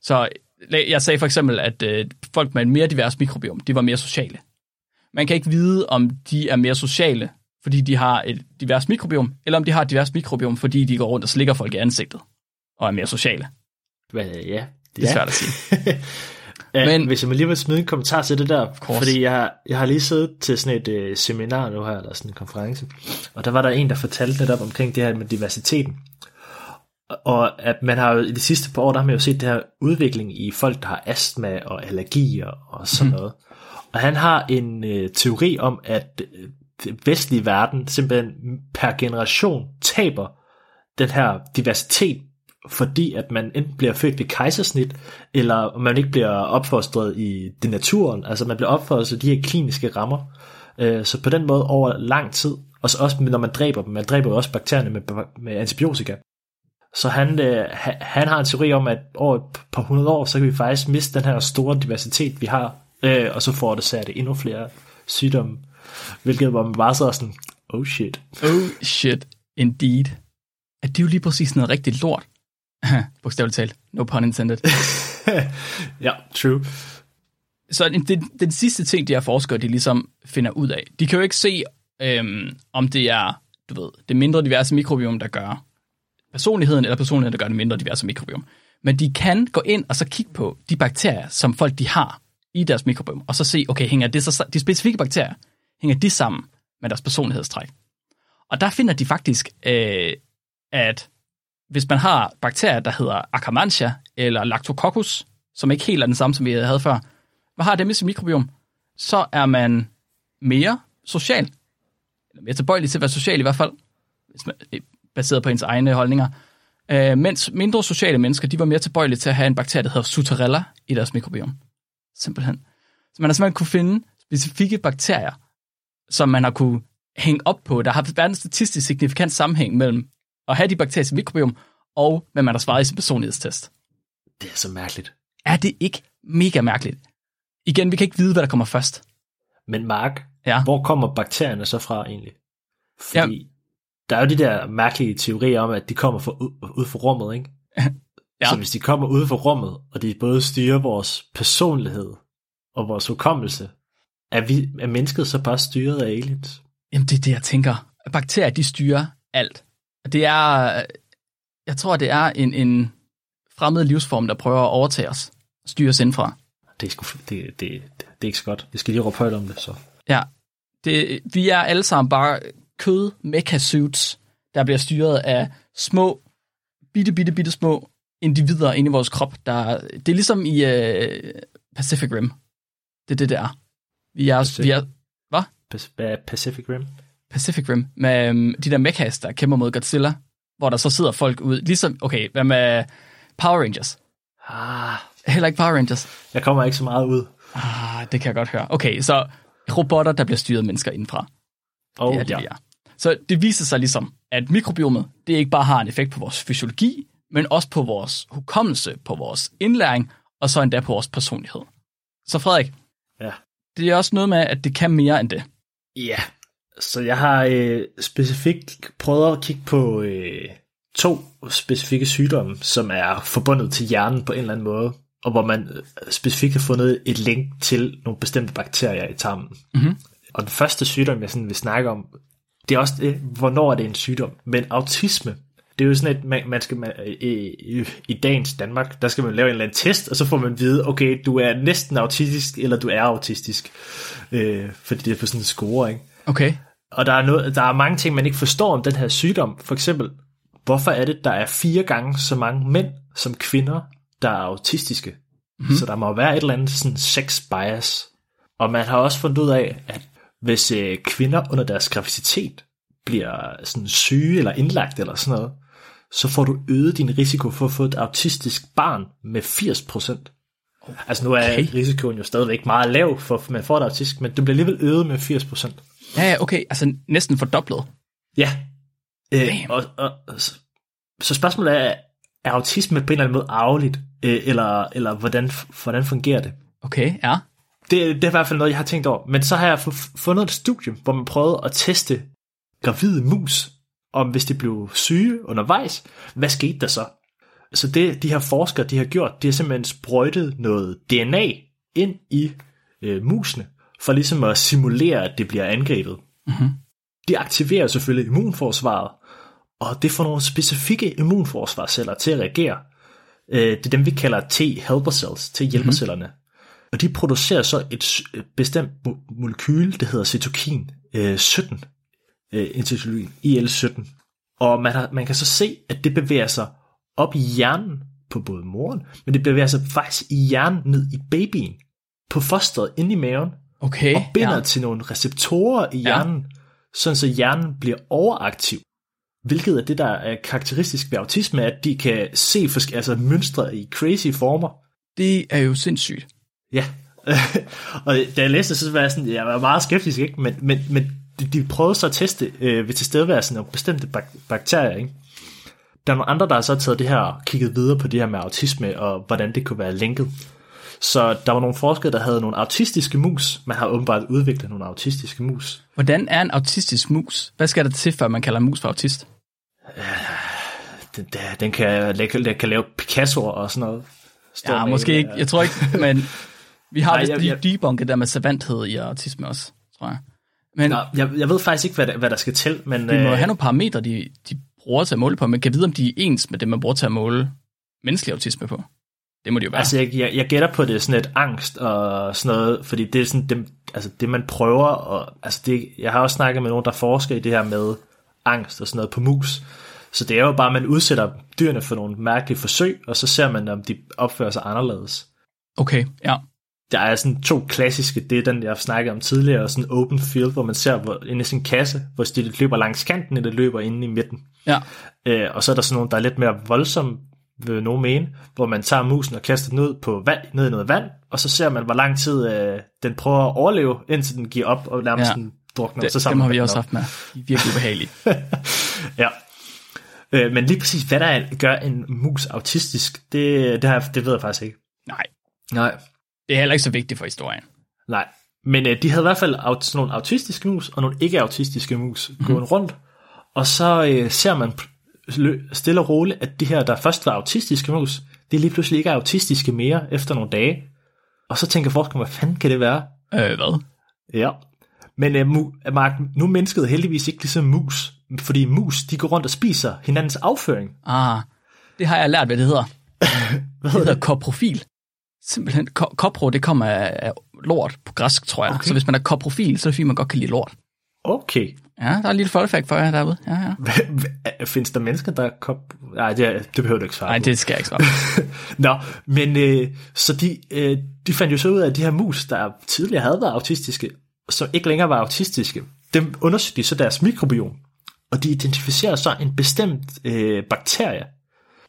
Så jeg sagde for eksempel, at øh, folk med en mere divers mikrobiom, de var mere sociale. Man kan ikke vide, om de er mere sociale, fordi de har et divers mikrobiom, eller om de har et divers mikrobiom, fordi de går rundt og slikker folk i ansigtet og er mere sociale. Ja, det er ja. svært at sige. ja, Men, hvis jeg må lige vil smide en kommentar til det der, fordi jeg, jeg har lige siddet til sådan et uh, seminar nu her, eller sådan en konference, og der var der en, der fortalte netop omkring det her med diversiteten. Og at man har jo i de sidste par år, der har man jo set det her udvikling i folk, der har astma og allergier og sådan mm. noget. Og han har en øh, teori om, at øh, vestlige verden simpelthen per generation taber den her diversitet, fordi at man enten bliver født ved kejsersnit, eller man ikke bliver opfostret i det naturen, altså man bliver opfostret i de her kliniske rammer. Øh, så på den måde over lang tid, og så også når man dræber dem, man dræber jo også bakterierne med, med antibiotika. Så han, øh, han har en teori om, at over et par hundrede år, så kan vi faktisk miste den her store diversitet, vi har, øh, og så får det sat endnu flere sygdomme, hvilket var man bare så sådan, oh shit. Oh shit, indeed. At det er jo lige præcis noget rigtig lort. Bogstaveligt talt. No pun intended. ja, true. Så den, den, den sidste ting, de her forskere, de ligesom finder ud af, de kan jo ikke se, øhm, om det er, du ved, det mindre diverse mikrobiom, der gør personligheden, eller personligheden, der gør det mindre diverse mikrobiom. Men de kan gå ind og så kigge på de bakterier, som folk de har i deres mikrobiom, og så se, okay, hænger det så, de specifikke bakterier, hænger de sammen med deres personlighedstræk? Og der finder de faktisk, øh, at hvis man har bakterier, der hedder Akkermansia eller Lactococcus, som ikke helt er den samme, som vi havde før, hvad har dem i sit mikrobiom, så er man mere social, eller mere tilbøjelig til at være social i hvert fald, hvis man, øh, baseret på ens egne holdninger. Øh, mens mindre sociale mennesker, de var mere tilbøjelige til at have en bakterie, der hedder Sutarella i deres mikrobiom. Simpelthen. Så man har simpelthen kunne finde specifikke bakterier, som man har kunne hænge op på, der har været en statistisk signifikant sammenhæng mellem at have de bakterier i mikrobiom, og hvad man har svaret i sin personlighedstest. Det er så mærkeligt. Er det ikke mega mærkeligt? Igen, vi kan ikke vide, hvad der kommer først. Men Mark, ja. hvor kommer bakterierne så fra egentlig? Fordi ja der er jo de der mærkelige teorier om, at de kommer fra, ud fra rummet, ikke? ja. Så hvis de kommer ud fra rummet, og de både styrer vores personlighed og vores hukommelse, er, vi, er mennesket så bare styret af aliens? Jamen det er det, jeg tænker. Bakterier, de styrer alt. Det er, jeg tror, det er en, en fremmed livsform, der prøver at overtage os, styre os indfra. Det er, sgu, det, det, det, det er ikke så godt. Vi skal lige råbe højt om det, så. Ja, det, vi er alle sammen bare kød mecha suits, der bliver styret af små, bitte, bitte, bitte små individer inde i vores krop. Der, det er ligesom i uh, Pacific Rim. Det er det, det er. Vi er, Pacific. vi er hvad? Pacific Rim? Pacific Rim. Med um, de der mechas, der kæmper mod Godzilla, hvor der så sidder folk ud. Ligesom, okay, hvad med Power Rangers? Ah. Heller ikke Power Rangers. Jeg kommer ikke så meget ud. Ah, det kan jeg godt høre. Okay, så robotter, der bliver styret mennesker indenfra. Oh, det er det, ja. er. Så det viser sig ligesom, at mikrobiomet, det ikke bare har en effekt på vores fysiologi, men også på vores hukommelse, på vores indlæring, og så endda på vores personlighed. Så Frederik, ja. det er også noget med, at det kan mere end det. Ja, så jeg har øh, specifikt prøvet at kigge på øh, to specifikke sygdomme, som er forbundet til hjernen på en eller anden måde, og hvor man øh, specifikt har fundet et link til nogle bestemte bakterier i tarmen. Mm-hmm. Og den første sygdom, jeg sådan vil snakke om, det er også det, hvornår er det en sygdom. Men autisme, det er jo sådan, at man, man skal, man, i, i, i dagens Danmark, der skal man lave en eller anden test, og så får man vide, okay, du er næsten autistisk, eller du er autistisk. Øh, fordi det er på sådan en score, ikke? Okay. Og der er, noget, der er mange ting, man ikke forstår om den her sygdom. For eksempel, hvorfor er det, der er fire gange så mange mænd som kvinder, der er autistiske? Mm-hmm. Så der må være et eller andet sådan sex bias. Og man har også fundet ud af, at hvis øh, kvinder under deres graviditet bliver sådan syge eller indlagt eller sådan noget, så får du øget din risiko for at få et autistisk barn med 80%. Altså nu er Okay. risikoen jo stadigvæk meget lav, for man får et autistisk, men det bliver alligevel øget med 80%. Ja, ja, okay, altså næsten fordoblet. Ja. Øh, og, og, så, spørgsmålet er, er autisme på en eller anden måde arveligt, øh, eller, eller hvordan, hvordan fungerer det? Okay, ja. det? Det er i hvert fald noget, jeg har tænkt over. Men så har jeg fu- fundet et studie, hvor man prøvede at teste gravide mus, om hvis de blev syge undervejs, hvad skete der så? Så det, de her forskere, de har gjort, de har simpelthen sprøjtet noget DNA ind i øh, musene, for ligesom at simulere, at det bliver angrebet. Mhm. De aktiverer selvfølgelig immunforsvaret, og det får nogle specifikke immunforsvarsceller til at reagere. Øh, det er dem, vi kalder T-helper cells, T-hjælpercellerne. Mm-hmm. Og de producerer så et bestemt mo- molekyle, der hedder cytokin øh, 17, øh, interleukin, IL-17. Og man, har, man kan så se, at det bevæger sig op i hjernen på både moren, men det bevæger sig faktisk i hjernen ned i babyen, på fosteret inde i maven, Okay, og binder ja. til nogle receptorer i hjernen, ja. sådan så hjernen bliver overaktiv. Hvilket er det, der er karakteristisk ved autisme, at de kan se altså mønstre i crazy former. Det er jo sindssygt. Ja, og da jeg læste så var jeg, sådan, jeg var meget skeptisk, ikke? Men, men, men de, de prøvede så at teste øh, ved tilstedeværelsen af bestemte bak- bakterier. Ikke? Der er nogle andre, der har så taget det her og kigget videre på det her med autisme, og hvordan det kunne være linket. Så der var nogle forskere, der havde nogle autistiske mus. Man har åbenbart udviklet nogle autistiske mus. Hvordan er en autistisk mus? Hvad skal der til, før man kalder en mus for autist? Den, den- den, kan, den, kan, lave Picasso'er og sådan noget. Står Ja, med måske ikke. øh, Jeg tror ikke, men vi har vist lige debunket der med savanthed i autisme også, tror jeg. Men Nå, jeg, jeg ved faktisk ikke, hvad der, hvad der skal til, men... vi må øh, have nogle parametre, de, de bruger til at måle på, men kan vide, om de er ens med det, man bruger til at måle menneskelig autisme på. Det må de jo være. Altså, jeg, jeg, jeg gætter på, det er sådan et angst og sådan noget, fordi det er sådan dem, altså det, man prøver, og, altså det, jeg har også snakket med nogen, der forsker i det her med angst og sådan noget på mus, så det er jo bare, at man udsætter dyrene for nogle mærkelige forsøg, og så ser man, om de opfører sig anderledes. Okay, ja. Der er sådan to klassiske, det er den, jeg har snakket om tidligere, sådan open field, hvor man ser hvor, inde i sin kasse, hvor det løber langs kanten, eller det løber inde i midten. Ja, Øh, og så er der sådan nogle, der er lidt mere voldsomme, vil nogen mene, hvor man tager musen og kaster den ud, på vand, ned i noget vand, og så ser man, hvor lang tid øh, den prøver at overleve, indtil den giver op og nærmest Ja. den drukner. det, så dem samler har vi også op. haft med. De er virkelig ubehagelige. Ja. Øh, men lige præcis, hvad der er, gør en mus autistisk, det, det, har, det ved jeg faktisk ikke. Nej, Nej. det er heller ikke så vigtigt for historien. Nej. Men øh, de havde i hvert fald aut- sådan nogle autistiske mus, og nogle ikke-autistiske mus mm. gående rundt. Og så øh, ser man stille og roligt, at de her, der først var autistiske mus, det er lige pludselig ikke er autistiske mere efter nogle dage. Og så tænker forskerne, hvad fanden kan det være? Øh, hvad? Ja. Men øh, mu- Mark, nu er mennesket heldigvis ikke ligesom mus, fordi mus, de går rundt og spiser hinandens afføring. Ah, det har jeg lært, hvad det hedder. Hvad Det hedder koprofil. Simpelthen, ko- kopro, det kommer af, af lort på græsk, tror jeg. Okay. Så hvis man er koprofil, så er det fordi, man godt kan lide lort. Okay. Ja, der er et lille fact for jer derude. Ja, ja. Findes der mennesker, der er kop... Nej, det, det behøver du ikke svare Nej, det skal jeg ikke svare. Nå, men øh, så de, øh, de fandt jo så ud af, at de her mus, der tidligere havde været autistiske, som ikke længere var autistiske, dem undersøgte de så deres mikrobiom. Og de identificerede så en bestemt øh, bakterie.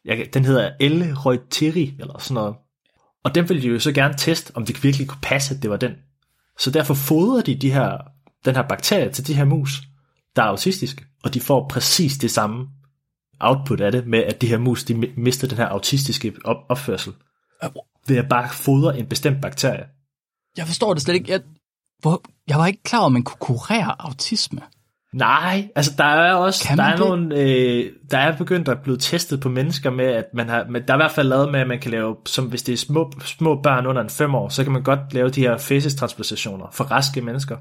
Jeg, den hedder L. reuteri, eller sådan noget. Og den ville de jo så gerne teste, om det virkelig kunne passe, at det var den. Så derfor fodrede de, de her, den her bakterie til de her mus, der er autistiske. Og de får præcis det samme output af det, med at de her mus, de mi- mister den her autistiske op- opførsel. Ved at bare fodre en bestemt bakterie. Jeg forstår det slet ikke. Jeg, hvor, jeg var ikke klar over, at man kunne kurere autisme. Nej, altså der er også, der er det? nogle, øh, der er begyndt at blive testet på mennesker med, at man har, men der er i hvert fald lavet med, at man kan lave, som hvis det er små, små børn under en fem år, så kan man godt lave de her fæsestransplantationer for raske mennesker.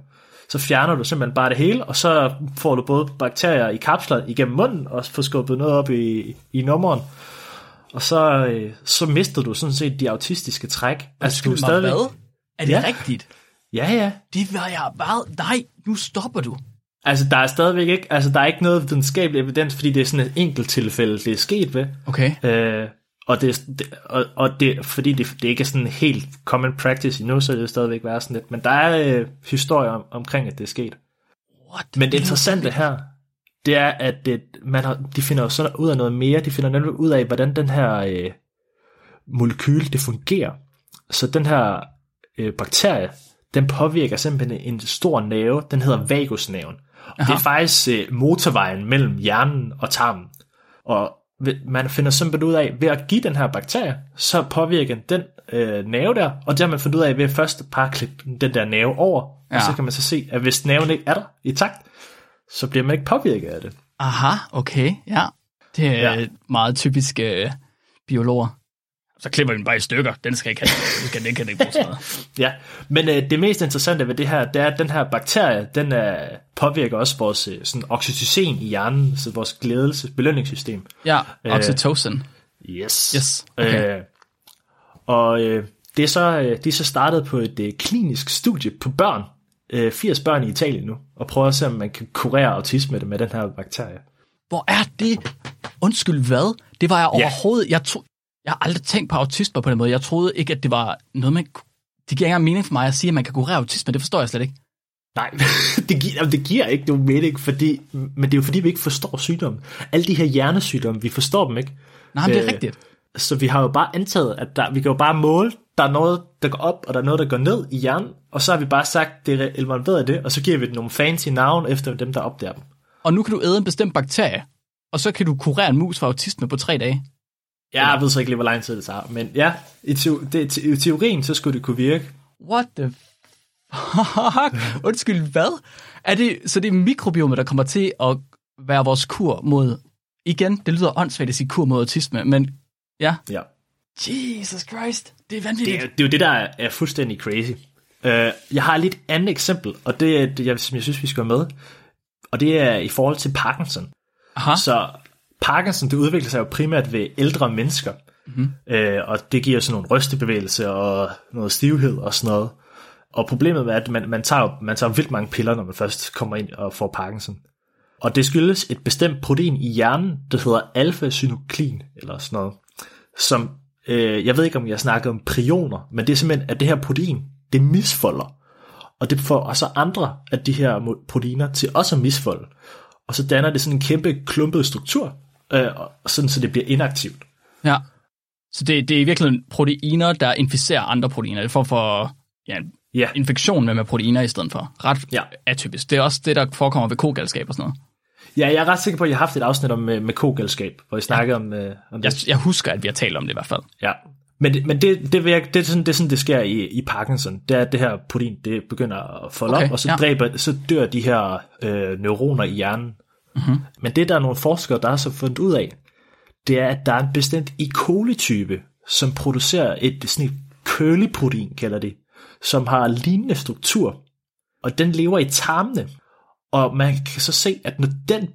Så fjerner du simpelthen bare det hele, og så får du både bakterier i kapsler igennem munden, og får skubbet noget op i, i nummeren. Og så, øh, så mister du sådan set de autistiske træk. Altså, du mig, hvad? Er det Ja. rigtigt? Ja, ja. Det var jeg bare... Nej, nu stopper du. Altså, der er stadigvæk ikke, altså, der er ikke noget videnskabelig evidens, fordi det er sådan et enkelt tilfælde, det er sket ved. Okay. Øh, Og, det, det, og, og det, fordi det, det ikke er sådan helt common practice endnu, så er det jo stadigvæk være sådan lidt. Men der er øh, historier om, omkring, at det er sket. What? Men det interessante her, det er, at det, man har, de finder jo sådan ud af noget mere. De finder nemlig ud af, hvordan den her øh, molekyl, det fungerer. Så den her øh, bakterie, den påvirker simpelthen en stor nerve, den hedder vagusnerven. Og det er faktisk øh, motorvejen mellem hjernen og tarmen. Og man finder simpelthen ud af, ved at give den her bakterie, så påvirker den øh, nerve der, og det har man fundet ud af ved at først bare klippe den der nerve over, ja. og så kan man så se, at hvis nerven ikke er der i takt, så bliver man ikke påvirket af det. Aha, okay, ja. Det er ja. meget typisk øh, biologer. Så klipper vi den bare i stykker. Den skal ikke have. Den kan, den kan ikke bruge. Ja, men øh, det mest interessante ved det her, det er, at den her bakterie, den øh, påvirker også vores øh, sådan oxytocin i hjernen, så vores glædelse, belønningssystem. Ja, oxytocin. Yes. Yes, okay. Øh, og øh, det er så, øh, de er så startet på et øh, klinisk studie på børn, øh, 80 børn i Italien nu, og prøver at se, om man kan kurere autisme med den her bakterie. Hvor er det? Undskyld, hvad? Det var jeg overhovedet... Jeg, tro, jeg har aldrig tænkt på autisme på den måde. Jeg troede ikke, at det var noget, man... Det giver ikke engang mening for mig at sige, at man kan kurere autisme. Det forstår jeg slet ikke. Nej, det giver, jamen, det giver ikke nogen mening, fordi, men det er jo fordi, vi ikke forstår sygdommen. Alle de her hjernesygdomme, vi forstår dem ikke. Nej, det er Øh, rigtigt. Så vi har jo bare antaget, at der, vi kan jo bare måle, der er noget, der går op, og der er noget, der går ned i hjernen, og så har vi bare sagt, det er involveret i det, og så giver vi det nogle fancy navn efter dem, der opdager dem. Og nu kan du æde en bestemt bakterie, og så kan du kurere en mus for autisme på tre dage. Jeg ved så ikke lige, hvor lang tid det tager, men ja, i, teo- det, i teorien, så skulle det kunne virke. What the fuck? Undskyld, hvad? Er det, så det er mikrobiomet, der kommer til at være vores kur mod... Igen, det lyder åndssvagt at sige kur mod autisme, men ja. Ja. Jesus Christ, det er Det, vanvittigt. er, det er jo det, der er, fuldstændig crazy. Uh, jeg har lige et andet eksempel, og det er det, jeg, som jeg synes, vi skal have med. Og det er i forhold til Parkinson. Aha. Så Parkinson, det udvikler sig jo primært ved ældre mennesker. Mm-hmm. Øh, og det giver sådan nogle rystebevægelser og noget stivhed og sådan noget. Og problemet er, at man, man, tager, man tager vildt mange piller, når man først kommer ind og får Parkinson. Og det skyldes et bestemt protein i hjernen, der hedder alfa-synuklin, eller sådan noget. Som, øh, jeg ved ikke om jeg snakker om prioner, men det er simpelthen, at det her protein, det misfolder. Og det får også andre af de her proteiner til også at misfolde. Og så danner det sådan en kæmpe klumpet struktur, øh, sådan så det bliver inaktivt. Ja. Så det, det er i virkeligheden proteiner, der inficerer andre proteiner. Det får for ja, Ja, infektion med, med proteiner i stedet for. Ret Ja. atypisk. Det er også det, der forekommer ved kogalskab og sådan noget. ja jeg er ret sikker på, at jeg har haft et afsnit om øh, med kogalskab, hvor jeg snakkede om, øh, om Jeg, det. jeg husker, at vi har talt om det i hvert fald. Ja. Men, det, men det, det, virker, det, er sådan, det er sådan, det sker i, i Parkinson. Det er, at det her protein, det begynder at folde Okay, op, og så, ja. dræber, så dør de her øh, neuroner i hjernen. Mm-hmm. Men det, der er nogle forskere, der har så fundet ud af, det er, at der er en bestemt E. coli-type, som producerer et sådan et curly-protein, kalder det, som har lignende struktur, og den lever i tarmene. Og man kan så se, at når den,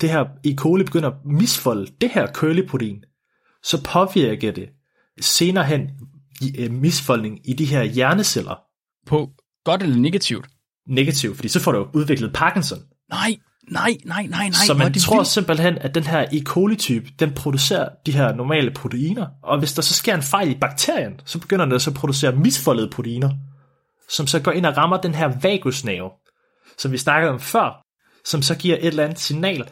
det her E. coli begynder at misfolde det her curly-protein, så påvirker det senere hen øh, misfoldning i de her hjerneceller På godt eller negativt? negativt, fordi så får du udviklet Parkinson. Nej, nej, nej, nej, nej. så man tror vildt. simpelthen, at den her E. coli-type, den producerer de her normale proteiner, og hvis der så sker en fejl i bakterien, så begynder den så at producere misfoldede proteiner, som så går ind og rammer den her vagusnerve, som vi snakkede om før, som så giver et eller andet signal,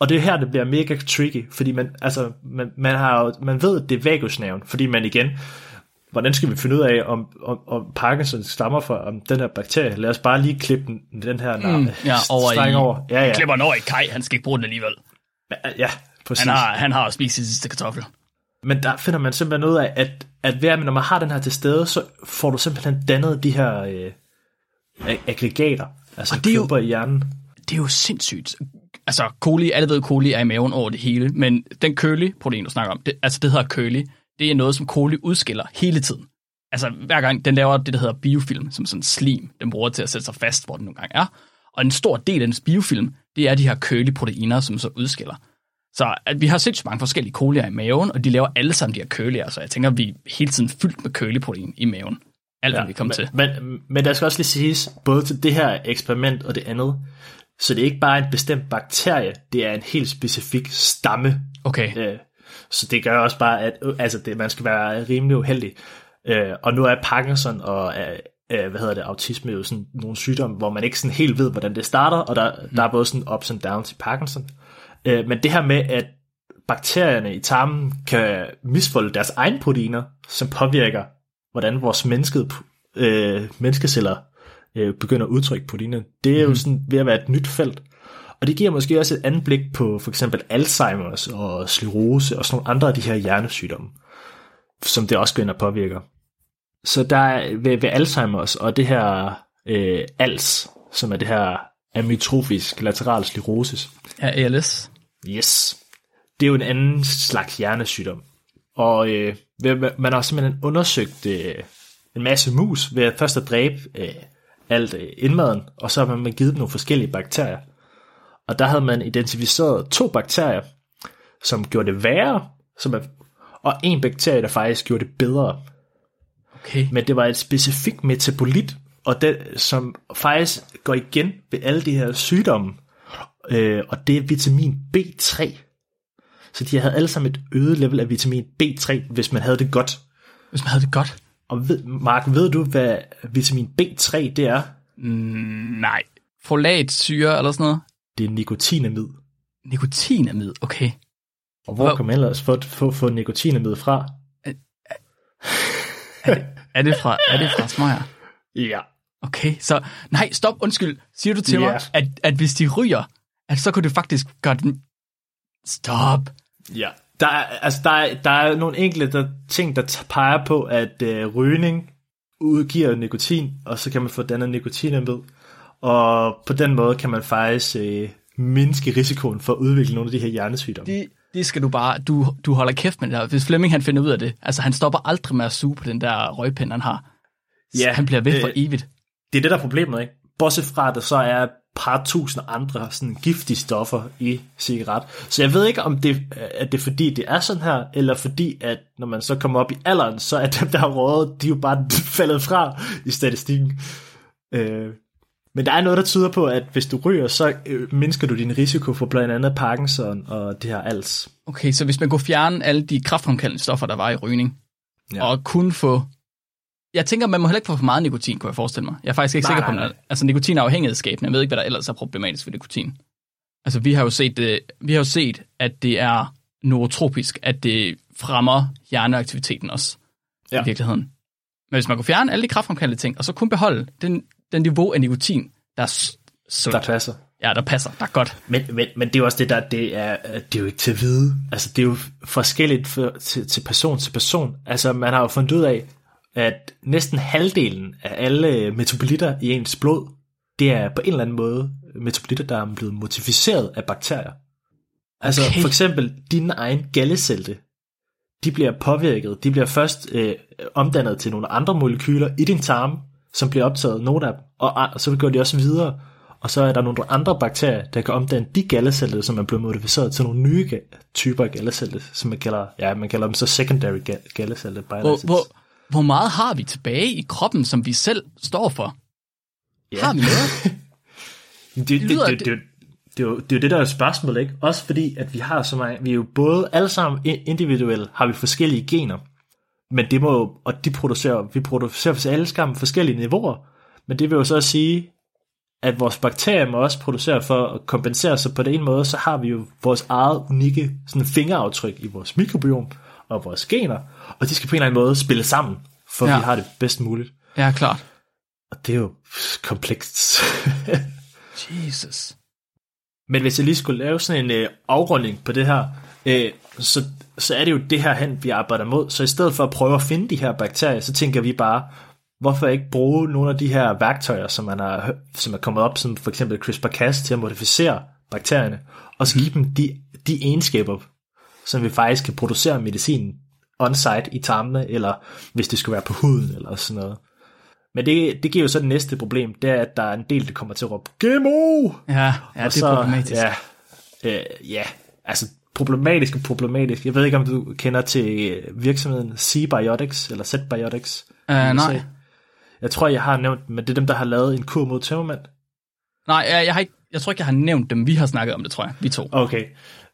og det er her, det bliver mega tricky, fordi man, altså, man, man, har man ved, at det er vagusnerven, fordi man igen, hvordan skal vi finde ud af, om, om, om Parkinson stammer fra om den her bakterie? Lad os bare lige klippe den, den her mm, ja, over i- over. Ja, ja. Klipper den over i kaj, han skal ikke bruge den alligevel. Ja, præcis. Han har, han har spist sin sidste kartoffel. Men der finder man simpelthen ud af, at, at ved, når man har den her til stede, så får du simpelthen dannet de her øh, ag- aggregater, altså Og det er jo- i hjernen. Det er jo sindssygt. Altså, coli, alle ved, coli er i maven over det hele, men den curly-protein, du snakker om, det, altså det hedder curly, det er noget, som coli udskiller hele tiden. Altså, hver gang den laver det, der hedder biofilm, som sådan slim, den bruger til at sætte sig fast, hvor den nogle gange er. Og en stor del af dens biofilm, det er de her curly-proteiner, som så udskiller. Så at vi har sindssygt mange forskellige colier i maven, og de laver alle sammen de her curlier, så jeg tænker, at vi er hele tiden fyldt med curly-protein i maven. Alt, ja, vi kommer til. men, men, men der skal også lige siges, både til det her eksperiment og det andet, så det er ikke bare en bestemt bakterie, det er en helt specifik stamme. Okay, Øh, Så det gør også bare, at øh, altså det, man skal være rimelig uheldig. Øh, og nu er Parkinson og øh, øh, hvad hedder det, autisme jo sådan nogle sygdomme, hvor man ikke sådan helt ved, hvordan det starter, og der, mm. der er både sådan ups and downs i Parkinson. Øh, men det her med, at bakterierne i tarmen kan misfolde deres egne proteiner, som påvirker, hvordan vores mennesket, øh, menneskeceller øh, begynder at udtrykke proteiner, det er jo sådan ved at være et nyt felt. Og det giver måske også et andet blik på for eksempel Alzheimer's og sklerose og sådan nogle andre af de her hjernesygdomme, som det også går ind og påvirker. Så der er ved, ved Alzheimer's og det her øh, ALS, som er det her amyotrofisk lateral sklerosis. Ja, ALS. Yes. Det er jo en anden slags hjernesygdom. Og øh, man har simpelthen undersøgt øh, en masse mus ved at først at dræbe øh, alt øh, indmaden, og så har man givet dem nogle forskellige bakterier. Og der havde man identificeret to bakterier, som gjorde det værre, som er, og en bakterie, der faktisk gjorde det bedre. Okay. Men det var et specifikt metabolit, og det, som faktisk går igen ved alle de her sygdomme, øh, og det er vitamin B3. Så de havde alle sammen et øget level af vitamin B3, hvis man havde det godt. Hvis man havde det godt. Og ved, Mark, ved du, hvad vitamin B3 det er? Mm, nej. Folatsyre eller sådan noget? Det er nikotinamid. Nikotinamid, okay. Og hvor Hvor- kan man ellers få, få, få nikotinamid fra? Er det fra, er det fra smøger? Ja. Okay, så... Nej, stop, undskyld. Siger du til Ja. mig, at, at hvis de ryger, at så kunne det faktisk gøre den... Stop. Ja. Der er, altså, der, er, der er nogle enkelte ting, der peger på, at øh, rygning udgiver nikotin, og så kan man få dannet nikotinamid. Og på den måde kan man faktisk øh, mindske risikoen for at udvikle nogle af de her hjernesygdomme. Det, det skal du bare... Du, du holder kæft med det der. Hvis Flemming han finder ud af det, altså han stopper aldrig med at suge på den der røgpind, han har. Så Ja, han bliver ved for øh, evigt. Det er det, der er problemet, ikke? Bortset fra, at der så er par tusind andre sådan giftige stoffer i cigaret. Så jeg ved ikke, om det, at det er fordi, det er sådan her, eller fordi, at når man så kommer op i alderen, så er dem, der har rådet, de er jo bare faldet fra i statistikken. Øh, men der er noget, der tyder på, at hvis du ryger, så øh, mindsker du din risiko for blandt andet Parkinson og det her als. Okay, så hvis man kunne fjerne alle de kraftfremkaldende stoffer, der var i rygning, ja. og kun få... Jeg tænker, man må heller ikke få for meget nikotin, kunne jeg forestille mig. Jeg er faktisk ikke Nej, sikker på, nej, altså nikotin er afhængighedsskabende. Jeg ved ikke, hvad der ellers er problematisk ved nikotin. Altså, vi har jo set, det, vi har jo set at det er nootropisk, at det fremmer hjerneaktiviteten også, Ja. i virkeligheden. Men hvis man kunne fjerne alle de kraftfremkaldende ting, og så kun beholde den, den niveau af nikotin, der er sundt, Der passer. ja, der passer, der er godt. Men, men, men det er jo også det der, det er, det er jo ikke til at vide. Altså, det er jo forskelligt for, til, til person til person. Altså, man har jo fundet ud af, at næsten halvdelen af alle metabolitter i ens blod, det er på en eller anden måde metabolitter, der er blevet modificeret af bakterier. Altså, Okay. for eksempel din egen gallecelte, de bliver påvirket, de bliver først øh, omdannet til nogle andre molekyler i din tarm, som bliver optaget, nogle af dem, og, og så går de også videre, og så er der nogle andre bakterier, der kan omdanne de galleceller, som er blevet modificeret til nogle nye typer af galleceller, som man kalder, ja, man kalder dem så secondary ga- galleceller. Hvor, hvor, hvor meget har vi tilbage i kroppen, som vi selv står for? Ja. Har vi noget? Det, det, det, lyder- det, det, det, det, er jo, det er jo det, der er spørgsmålet, ikke? Også fordi, at vi har så mange, vi er jo både alle sammen i- individuelle, har vi forskellige gener, men det må jo, og de producerer, vi producerer for alle sammen forskellige niveauer, men det vil jo så sige, at vores bakterier må også producere for at kompensere sig på den ene måde, så har vi jo vores eget unikke sådan fingeraftryk i vores mikrobiom og vores gener, og de skal på en eller anden måde spille sammen, for ja. Vi har det bedst muligt. ja, klart. Og det er jo komplekst. Jesus. Men hvis jeg lige skulle lave sådan en øh, afrunding på det her, øh, så, så er det jo det her hen, vi arbejder mod. Så i stedet for at prøve at finde de her bakterier, så tænker vi bare, hvorfor ikke bruge nogle af de her værktøjer, som, man har, som er kommet op, som for eksempel CRISPR-Cas, til at modificere bakterierne, og så give dem de, de egenskaber, som vi faktisk kan producere medicin on-site i tarmene, eller hvis det skulle være på huden, eller sådan noget. Men det, det giver jo så det næste problem, det er, at der er en del, der kommer til at råbe, GMO! Ja, ja Og det er problematisk. Ja, øh, ja, altså problematisk og problematisk. Jeg ved ikke, om du kender til virksomheden C-Biotics, eller Z-Biotics. Uh, nej, Jeg tror, jeg har nævnt men det er dem, der har lavet en kur mod tømmermand. nej jeg, jeg, har ikke, jeg tror ikke, jeg har nævnt dem. Vi har snakket om det, tror jeg. Vi to. Okay.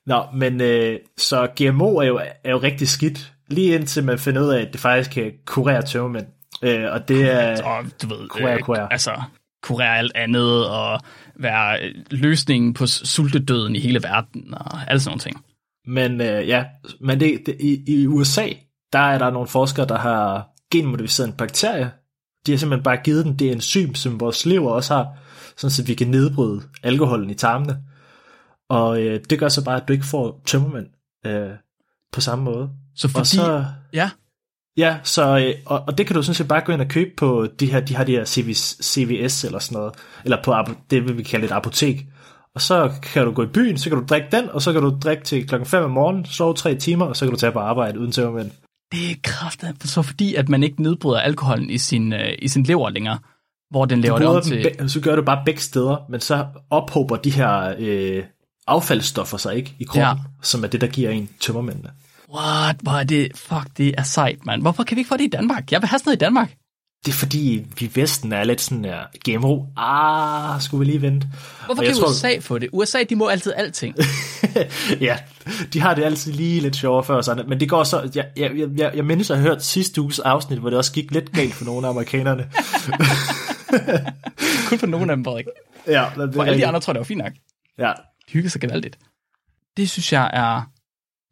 Nå, men øh, så GMO er jo, er jo rigtig skidt, lige indtil man finder ud af, at det faktisk kan kurere tømmermænd. Øh, og det er... Og du ved, Kurere, øh, kurere. altså kurere alt andet og være øh, løsningen på sultedøden i hele verden og alle sådan nogle ting. Men øh, ja, men det, det, i, i USA, der er der nogle forskere, der har genmodificeret en bakterie. De har simpelthen bare givet den det enzym, som vores lever også har, sådan så vi kan nedbryde alkoholen i tarmene. Og øh, det gør så bare, at du ikke får tømmermænd øh, på samme måde. Så fordi, Og så, ja, ja, så, øh, og, og det kan du sådan set bare gå ind og købe på de her, de har de her CVS, CVS eller sådan noget, eller på det vil vi kalde et apotek. Og så kan du gå i byen, så kan du drikke den, og så kan du drikke til klokken 5 om morgenen, sove tre timer, og så kan du tage på arbejde uden tømmermænd. det er kraftigt. Så fordi, at man ikke nedbryder alkoholen i sin, øh, i sin lever længere, hvor den laver det om til... be- så gør du bare begge steder, men så ophober de her øh, affaldsstoffer sig ikke i kroppen, Ja. som er det, der giver en tømmermændene. What? Hvor er det... Fuck, det er sejt, mand. Hvorfor kan vi ikke få det i Danmark? Jeg vil have sådan noget i Danmark. Det er fordi, vi i Vesten er lidt sådan her, GMO, ah, skulle vi lige vente. Hvorfor kan tror- USA få det? USA, de må altid alting. ja, de har det altid lige lidt sjovere før sådan, men det går så, jeg, jeg, jeg, jeg mindes at have hørt sidste uges afsnit, hvor det også gik lidt galt for nogle af amerikanerne. Kun for nogen af dem, Frederik. ja, det For alle de andre tror jeg, det var fint nok. Ja, De hygger sig gevaldigt. Det synes jeg er,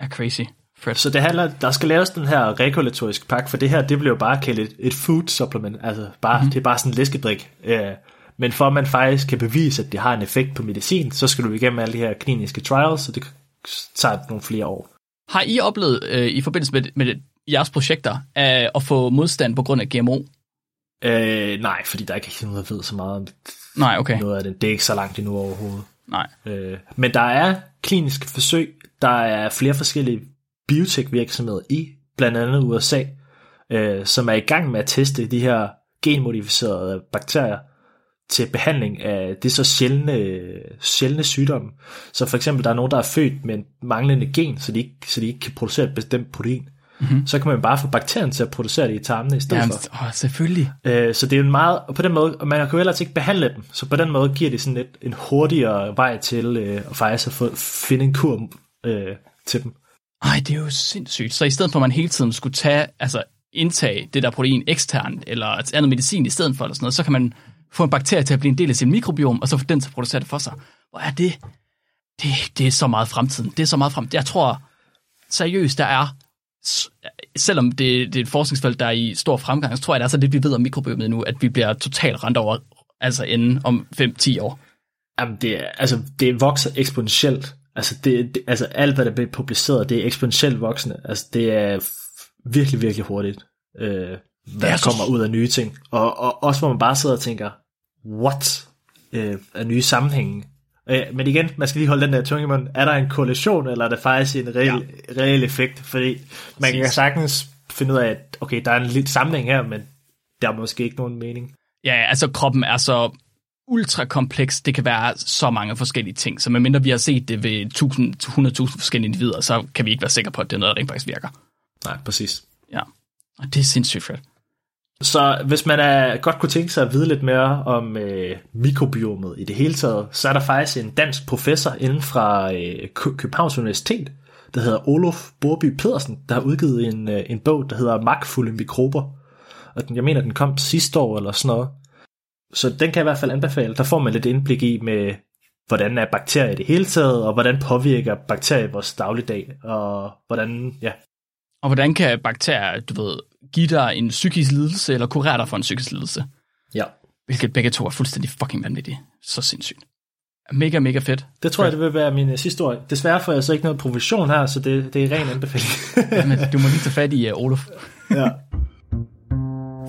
er crazy. Fred. Så det handler, der skal laves den her regulatoriske pakke, for det her, det bliver jo bare kaldt et, et food supplement, altså bare, Mhm. mm-hmm. det er bare sådan en læskedrik. Øh, men for at man faktisk kan bevise, at det har en effekt på medicin, så skal du igennem alle de her kliniske trials, og det tager nogle flere år. Har I oplevet øh, i forbindelse med, med jeres projekter øh, at få modstand på grund af GMO? Øh, nej, fordi der er ikke noget, der ved så meget om Nej, okay. noget af det. Det er ikke så langt endnu overhovedet. Nej. Øh, men der er kliniske forsøg, der er flere forskellige biotech-virksomheder i blandt andet USA, øh, som er i gang med at teste de her genmodificerede bakterier til behandling af det så sjældne, sjældne sygdomme. Så for eksempel, der er nogen, der er født med en manglende gen, så de ikke, så de ikke kan producere et bestemt protein. Mm-hmm. Så kan man bare få bakterien til at producere det i tarmene i stedet Jamen, for. åh, selvfølgelig. Øh, så det er jo en meget, og på den måde, og man kan jo ellers ikke behandle dem, så på den måde giver det sådan et, en hurtigere vej til øh, at faktisk at få, finde en kur øh, til dem. Ej, det er jo sindssygt. Så i stedet for, at man hele tiden skulle tage, altså indtage det der protein eksternt, eller et andet medicin i stedet for, eller sådan noget, så kan man få en bakterie til at blive en del af sin mikrobiom, og så få den til at producere det for sig. Hvor er det? Det, det er så meget fremtiden. Det er så meget fremtiden. Jeg tror seriøst, der er, selvom det, det er et forskningsfelt, der er i stor fremgang, så tror jeg, der er så lidt, vi ved om mikrobiomet nu, at vi bliver totalt rent over, altså inden om 5-10 år. Jamen, det, er, altså, det vokser eksponentielt. Altså, det, det, altså, alt, hvad der bliver publiceret, det er eksponentielt voksende. Altså, det er virkelig, virkelig hurtigt, øh, hvad er der kommer ud af nye ting. Og, og også, hvor man bare sidder og tænker, what? Øh, af nye sammenhænge. Øh, men igen, man skal lige holde den der tunge i munden. Er der en korrelation, eller er det faktisk en reel, ja. reel effekt? Fordi man kan Præcis. sagtens finde ud af, at okay, der er en lidt sammenhæng her, men der er måske ikke nogen mening. Ja, altså kroppen er så ultra kompleks. Det kan være så mange forskellige ting. Så medmindre vi har set det ved 1000-100.000 forskellige individer, så kan vi ikke være sikre på, at det er noget, der rent faktisk virker. Nej, præcis. Ja. Og det er sindssygt, Fred. Så hvis man er, godt kunne tænke sig at vide lidt mere om øh, mikrobiomet i det hele taget, så er der faktisk en dansk professor inden fra øh, Københavns Universitet, der hedder Olof Borby Pedersen, der har udgivet en, øh, en bog, der hedder Magtfulde mikrober. Og den, jeg mener, den kom sidste år eller sådan noget. Så den kan jeg i hvert fald anbefale. Der får man lidt indblik i med, hvordan er bakterier i det hele taget, og hvordan påvirker bakterier vores dagligdag, og hvordan, ja, Og hvordan kan bakterier, du ved, give dig en psykisk lidelse, eller kurere dig for en psykisk lidelse? ja. Hvilket begge to er fuldstændig fucking vanvittige. Så sindssygt. Mega, mega fedt. Det tror jeg, det vil være min øh, sidste ord. Desværre får jeg så ikke noget profession her, så det, det er ren anbefaling. Jamen, du må lige tage fat i uh, Olof. ja.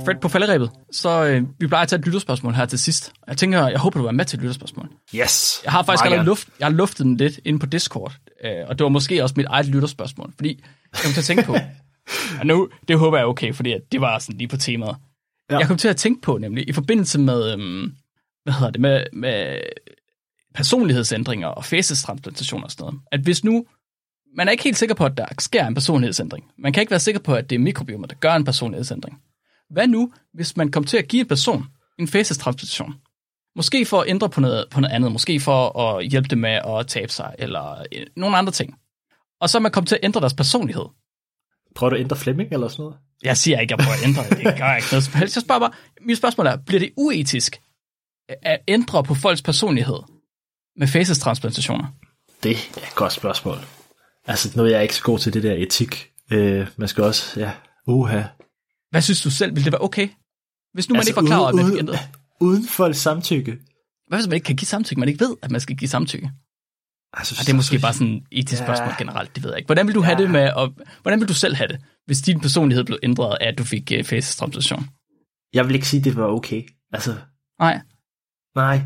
Fred, på falderæbet, så øh, vi plejer at tage et lytterspørgsmål her til sidst. Jeg tænker, jeg håber, du er med til et lytterspørgsmål. Yes. Jeg har faktisk allerede luft, jeg har luftet den lidt inde på Discord, øh, og det var måske også mit eget lytterspørgsmål, fordi jeg kom til at tænke på, og nu, det håber jeg er okay, fordi det var sådan lige på temaet. Ja. Jeg kom til at tænke på nemlig, i forbindelse med, øhm, hvad hedder det, med, med personlighedsændringer og facestransplantationer og sådan noget, at hvis nu, man er ikke helt sikker på, at der sker en personlighedsændring. Man kan ikke være sikker på, at det er mikrobiomer, der gør en personlighedsændring. Hvad nu, hvis man kom til at give en person en facestransplantation? Måske for at ændre på noget, på noget andet. Måske for at hjælpe dem med at tabe sig, eller øh, nogle andre ting. Og så er man kommet til at ændre deres personlighed. Prøver du at ændre Flemming eller sådan noget? Jeg siger ikke, at jeg prøver at ændre det. Det gør jeg ikke noget som helst. Jeg spørger bare, mit spørgsmål er, bliver det uetisk at ændre på folks personlighed med facestransplantationer? Det er et godt spørgsmål. Altså, nu er jeg ikke så god til det der etik. Øh, man skal også, ja, uha. Hvad synes du selv? Vil det være okay? Hvis nu man altså, ikke var klar over, at man fik ændret. Uden folks samtykke. Hvad hvis man ikke kan give samtykke? Man ikke ved, at man skal give samtykke? Altså, Og det er måske bare sådan et etisk Ja. spørgsmål generelt, det ved jeg ikke. Hvordan vil du have Ja. det med, og hvordan vil du selv have det, hvis din personlighed blev ændret af, at du fik uh, facestransplantation? Jeg vil ikke sige, at det var okay. Altså, Nej. nej.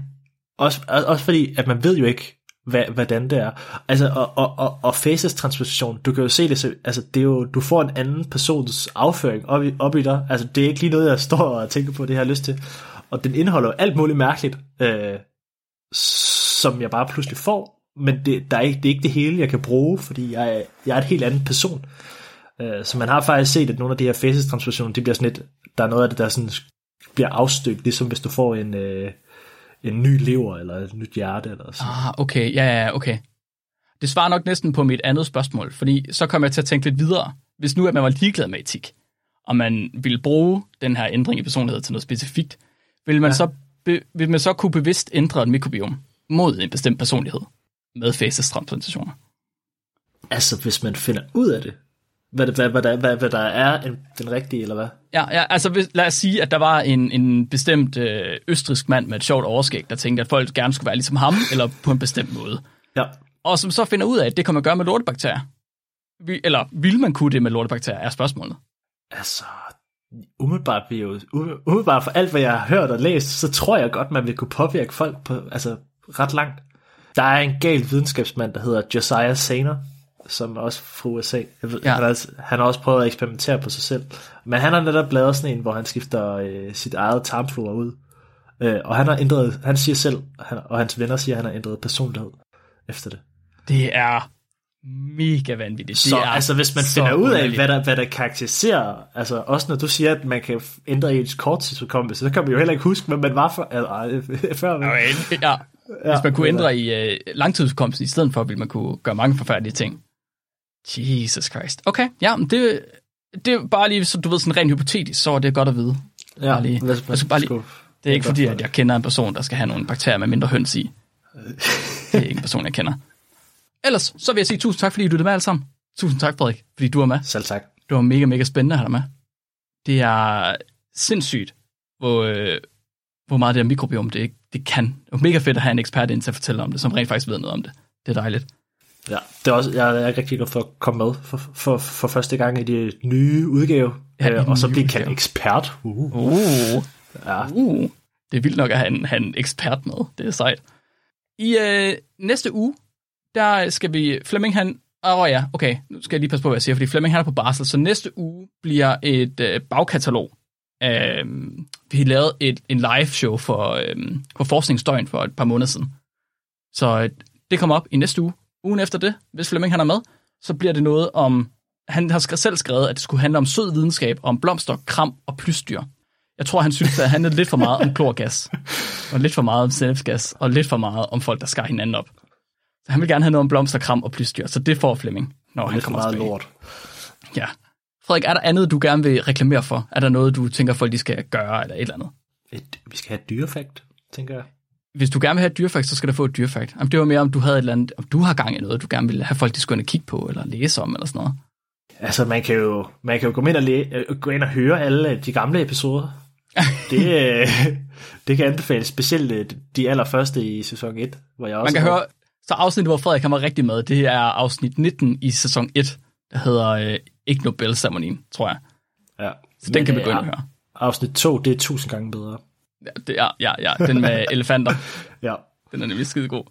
Også, også fordi, at man ved jo ikke, hvad, hvordan det er. Altså, og, og, og, og faces transplantation, du kan jo se det, så, altså, det er jo, du får en anden persons afføring op i, op i dig. Altså, det er ikke lige noget, jeg står og tænker på, det jeg har lyst til. Og den indeholder jo alt muligt mærkeligt, øh, som jeg bare pludselig får. Men det, der er ikke, det er ikke det hele, jeg kan bruge, fordi jeg er, jeg er et helt andet person. Øh, så man har faktisk set, at nogle af de her faces transplantationer, de bliver sådan lidt, der er noget af det, der sådan bliver afstøbt, ligesom hvis du får en, øh, en ny lever, eller et nyt hjerte, eller sådan. Ah, okay. Ja, ja, okay. Det svarer nok næsten på mit andet spørgsmål, fordi så kom jeg til at tænke lidt videre. Hvis nu, at man var ligeglad med etik, og man ville bruge den her ændring i personlighed til noget specifikt, vil man, ja. så, be, vil man så kunne bevidst ændre et mikrobiom mod en bestemt personlighed med facestransplantationer? Altså, hvis man finder ud af det, hvad, hvad, hvad, der, hvad, hvad der er en, den rigtige, eller hvad? Ja, ja altså hvis, lad os sige, at der var en, en bestemt øh, østrisk mand med et sjovt overskæg, der tænkte, at folk gerne skulle være ligesom ham, eller på en bestemt måde. Ja. Og som så finder ud af, at det kan man gøre med lortebakterier. Vi- Eller vil man kunne det med lortebakterier, er spørgsmålet. Altså, umiddelbart, vil jo, umiddelbart for alt, hvad jeg har hørt og læst, så tror jeg godt, man vil kunne påvirke folk på, altså, ret langt. Der er en gal videnskabsmand, der hedder Josiah Saner, som er også fra USA. Jeg ved, Ja. ja. han, har, altså- han har også prøvet at eksperimentere på sig selv. Men han har netop lavet sådan en, hvor han skifter øh, sit eget tarmflora ud. Øh, og han har ændret, han siger selv, han, og hans venner siger, at han har ændret personlighed efter det. Det er mega vanvittigt. Så det er altså, hvis man finder ud af, hvad der, hvad der karakteriserer, altså også når du siger, at man kan ændre ens korttidsudkommelse, så kan man jo heller ikke huske, hvad man var for, ej, før. vel? Okay, ja. Hvis man kunne ændre i øh, langtidsudkomsten i stedet for, ville man kunne gøre mange forfærdelige ting. Jesus Christ. Okay, ja, men det, det er bare lige, så du ved, sådan rent hypotetisk, så er det godt at vide. ja, bare lige- man jeg skal bare lige- Det er ikke fordi, for at jeg kender en person, der skal have nogle bakterier med mindre høns i. Det er ikke en person, jeg kender. Ellers, så vil jeg sige tusind tak, fordi I lyttede med alle sammen. Tusind tak, Frederik, fordi du er med. Selv tak. Det var mega, mega spændende at have dig med. Det er sindssygt, hvor, øh, hvor meget det her mikrobiom, det, det kan. Det er mega fedt at have en ekspert ind til at fortælle om det, som rent faktisk ved noget om det. Det er dejligt. Ja, det er også, jeg er rigtig glad for at komme med for, for, for første gang i de nye udgave, Ja, den og så blive kaldt ekspert. Uh. Uh, Ja. uh. Det er vildt nok at have en, have en ekspert med. Det er sejt. I øh, næste uge, der skal vi... Flemming han... Åh oh, ja, okay. Nu skal jeg lige passe på, hvad jeg siger, fordi Flemming han er på barsel. Så næste uge bliver et øh, bagkatalog. Øh, vi lavet et, en live show for, øh, for Forskningsdøgn for et par måneder siden. Så øh, det kommer op i næste uge. Ugen efter det, hvis Flemming han er med, så bliver det noget om... Han har skrevet- selv skrevet, at det skulle handle om sød videnskab, om blomster, kram og plysdyr. Jeg tror, han synes, at det handlede lidt for meget om klorgas, og lidt for meget om sennepsgas, og lidt for meget om folk, der skar hinanden op. Så han vil gerne have noget om blomster, kram og plysdyr, så det får Flemming, når han kommer meget tilbage. lort. Ja. Frederik, er der andet, du gerne vil reklamere for? Er der noget, du tænker, folk de skal gøre, eller et eller andet? Et, vi skal have et dyrefakt, tænker jeg. Hvis du gerne vil have et dyrefakt, så skal du få et dyrefakt. Jamen, det var mere, om du havde et eller andet, om du har gang i noget, du gerne vil have folk, de skulle kigge på, eller læse om, eller sådan noget. Altså, man kan jo, man kan jo gå ind og, læ, øh, gå ind og høre alle de gamle episoder. Det, øh, det kan anbefales, specielt øh, de allerførste i sæson 1, hvor jeg også Man kan høre, så afsnittet, hvor Frederik var rigtig med, det er afsnit 19 i sæson 1, der hedder øh, Ikke Nobel-ceremonien, tror jeg. Ja. Så den kan vi øh, gå ind og høre. Afsnit 2, det er tusind gange bedre. Ja, det er, ja, ja, den med elefanter. Ja. Den er nemlig skide god.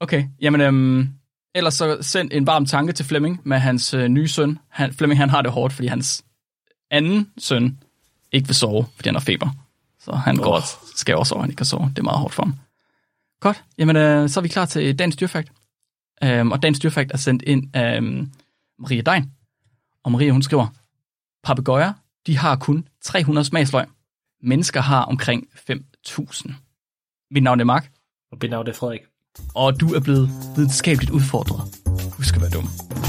Okay, jamen øhm, ellers så send en varm tanke til Flemming med hans øh, nye søn. Han, Flemming han har det hårdt, fordi hans anden søn ikke vil sove, fordi han har feber. Så han oh. går og skal også sove, han ikke kan sove. Det er meget hårdt for ham. Godt, jamen øh, så er vi klar til dagens dyrfakt. Øhm, og dagens dyrfakt er sendt ind af øhm, Maria Dein. Og Maria hun skriver, Papegøjer, de har kun 300 smagsløg. Mennesker har omkring 5.000. Mit navn er Mark, Og mit navn er Frederik. og du er blevet videnskabeligt udfordret. Husk at være dum.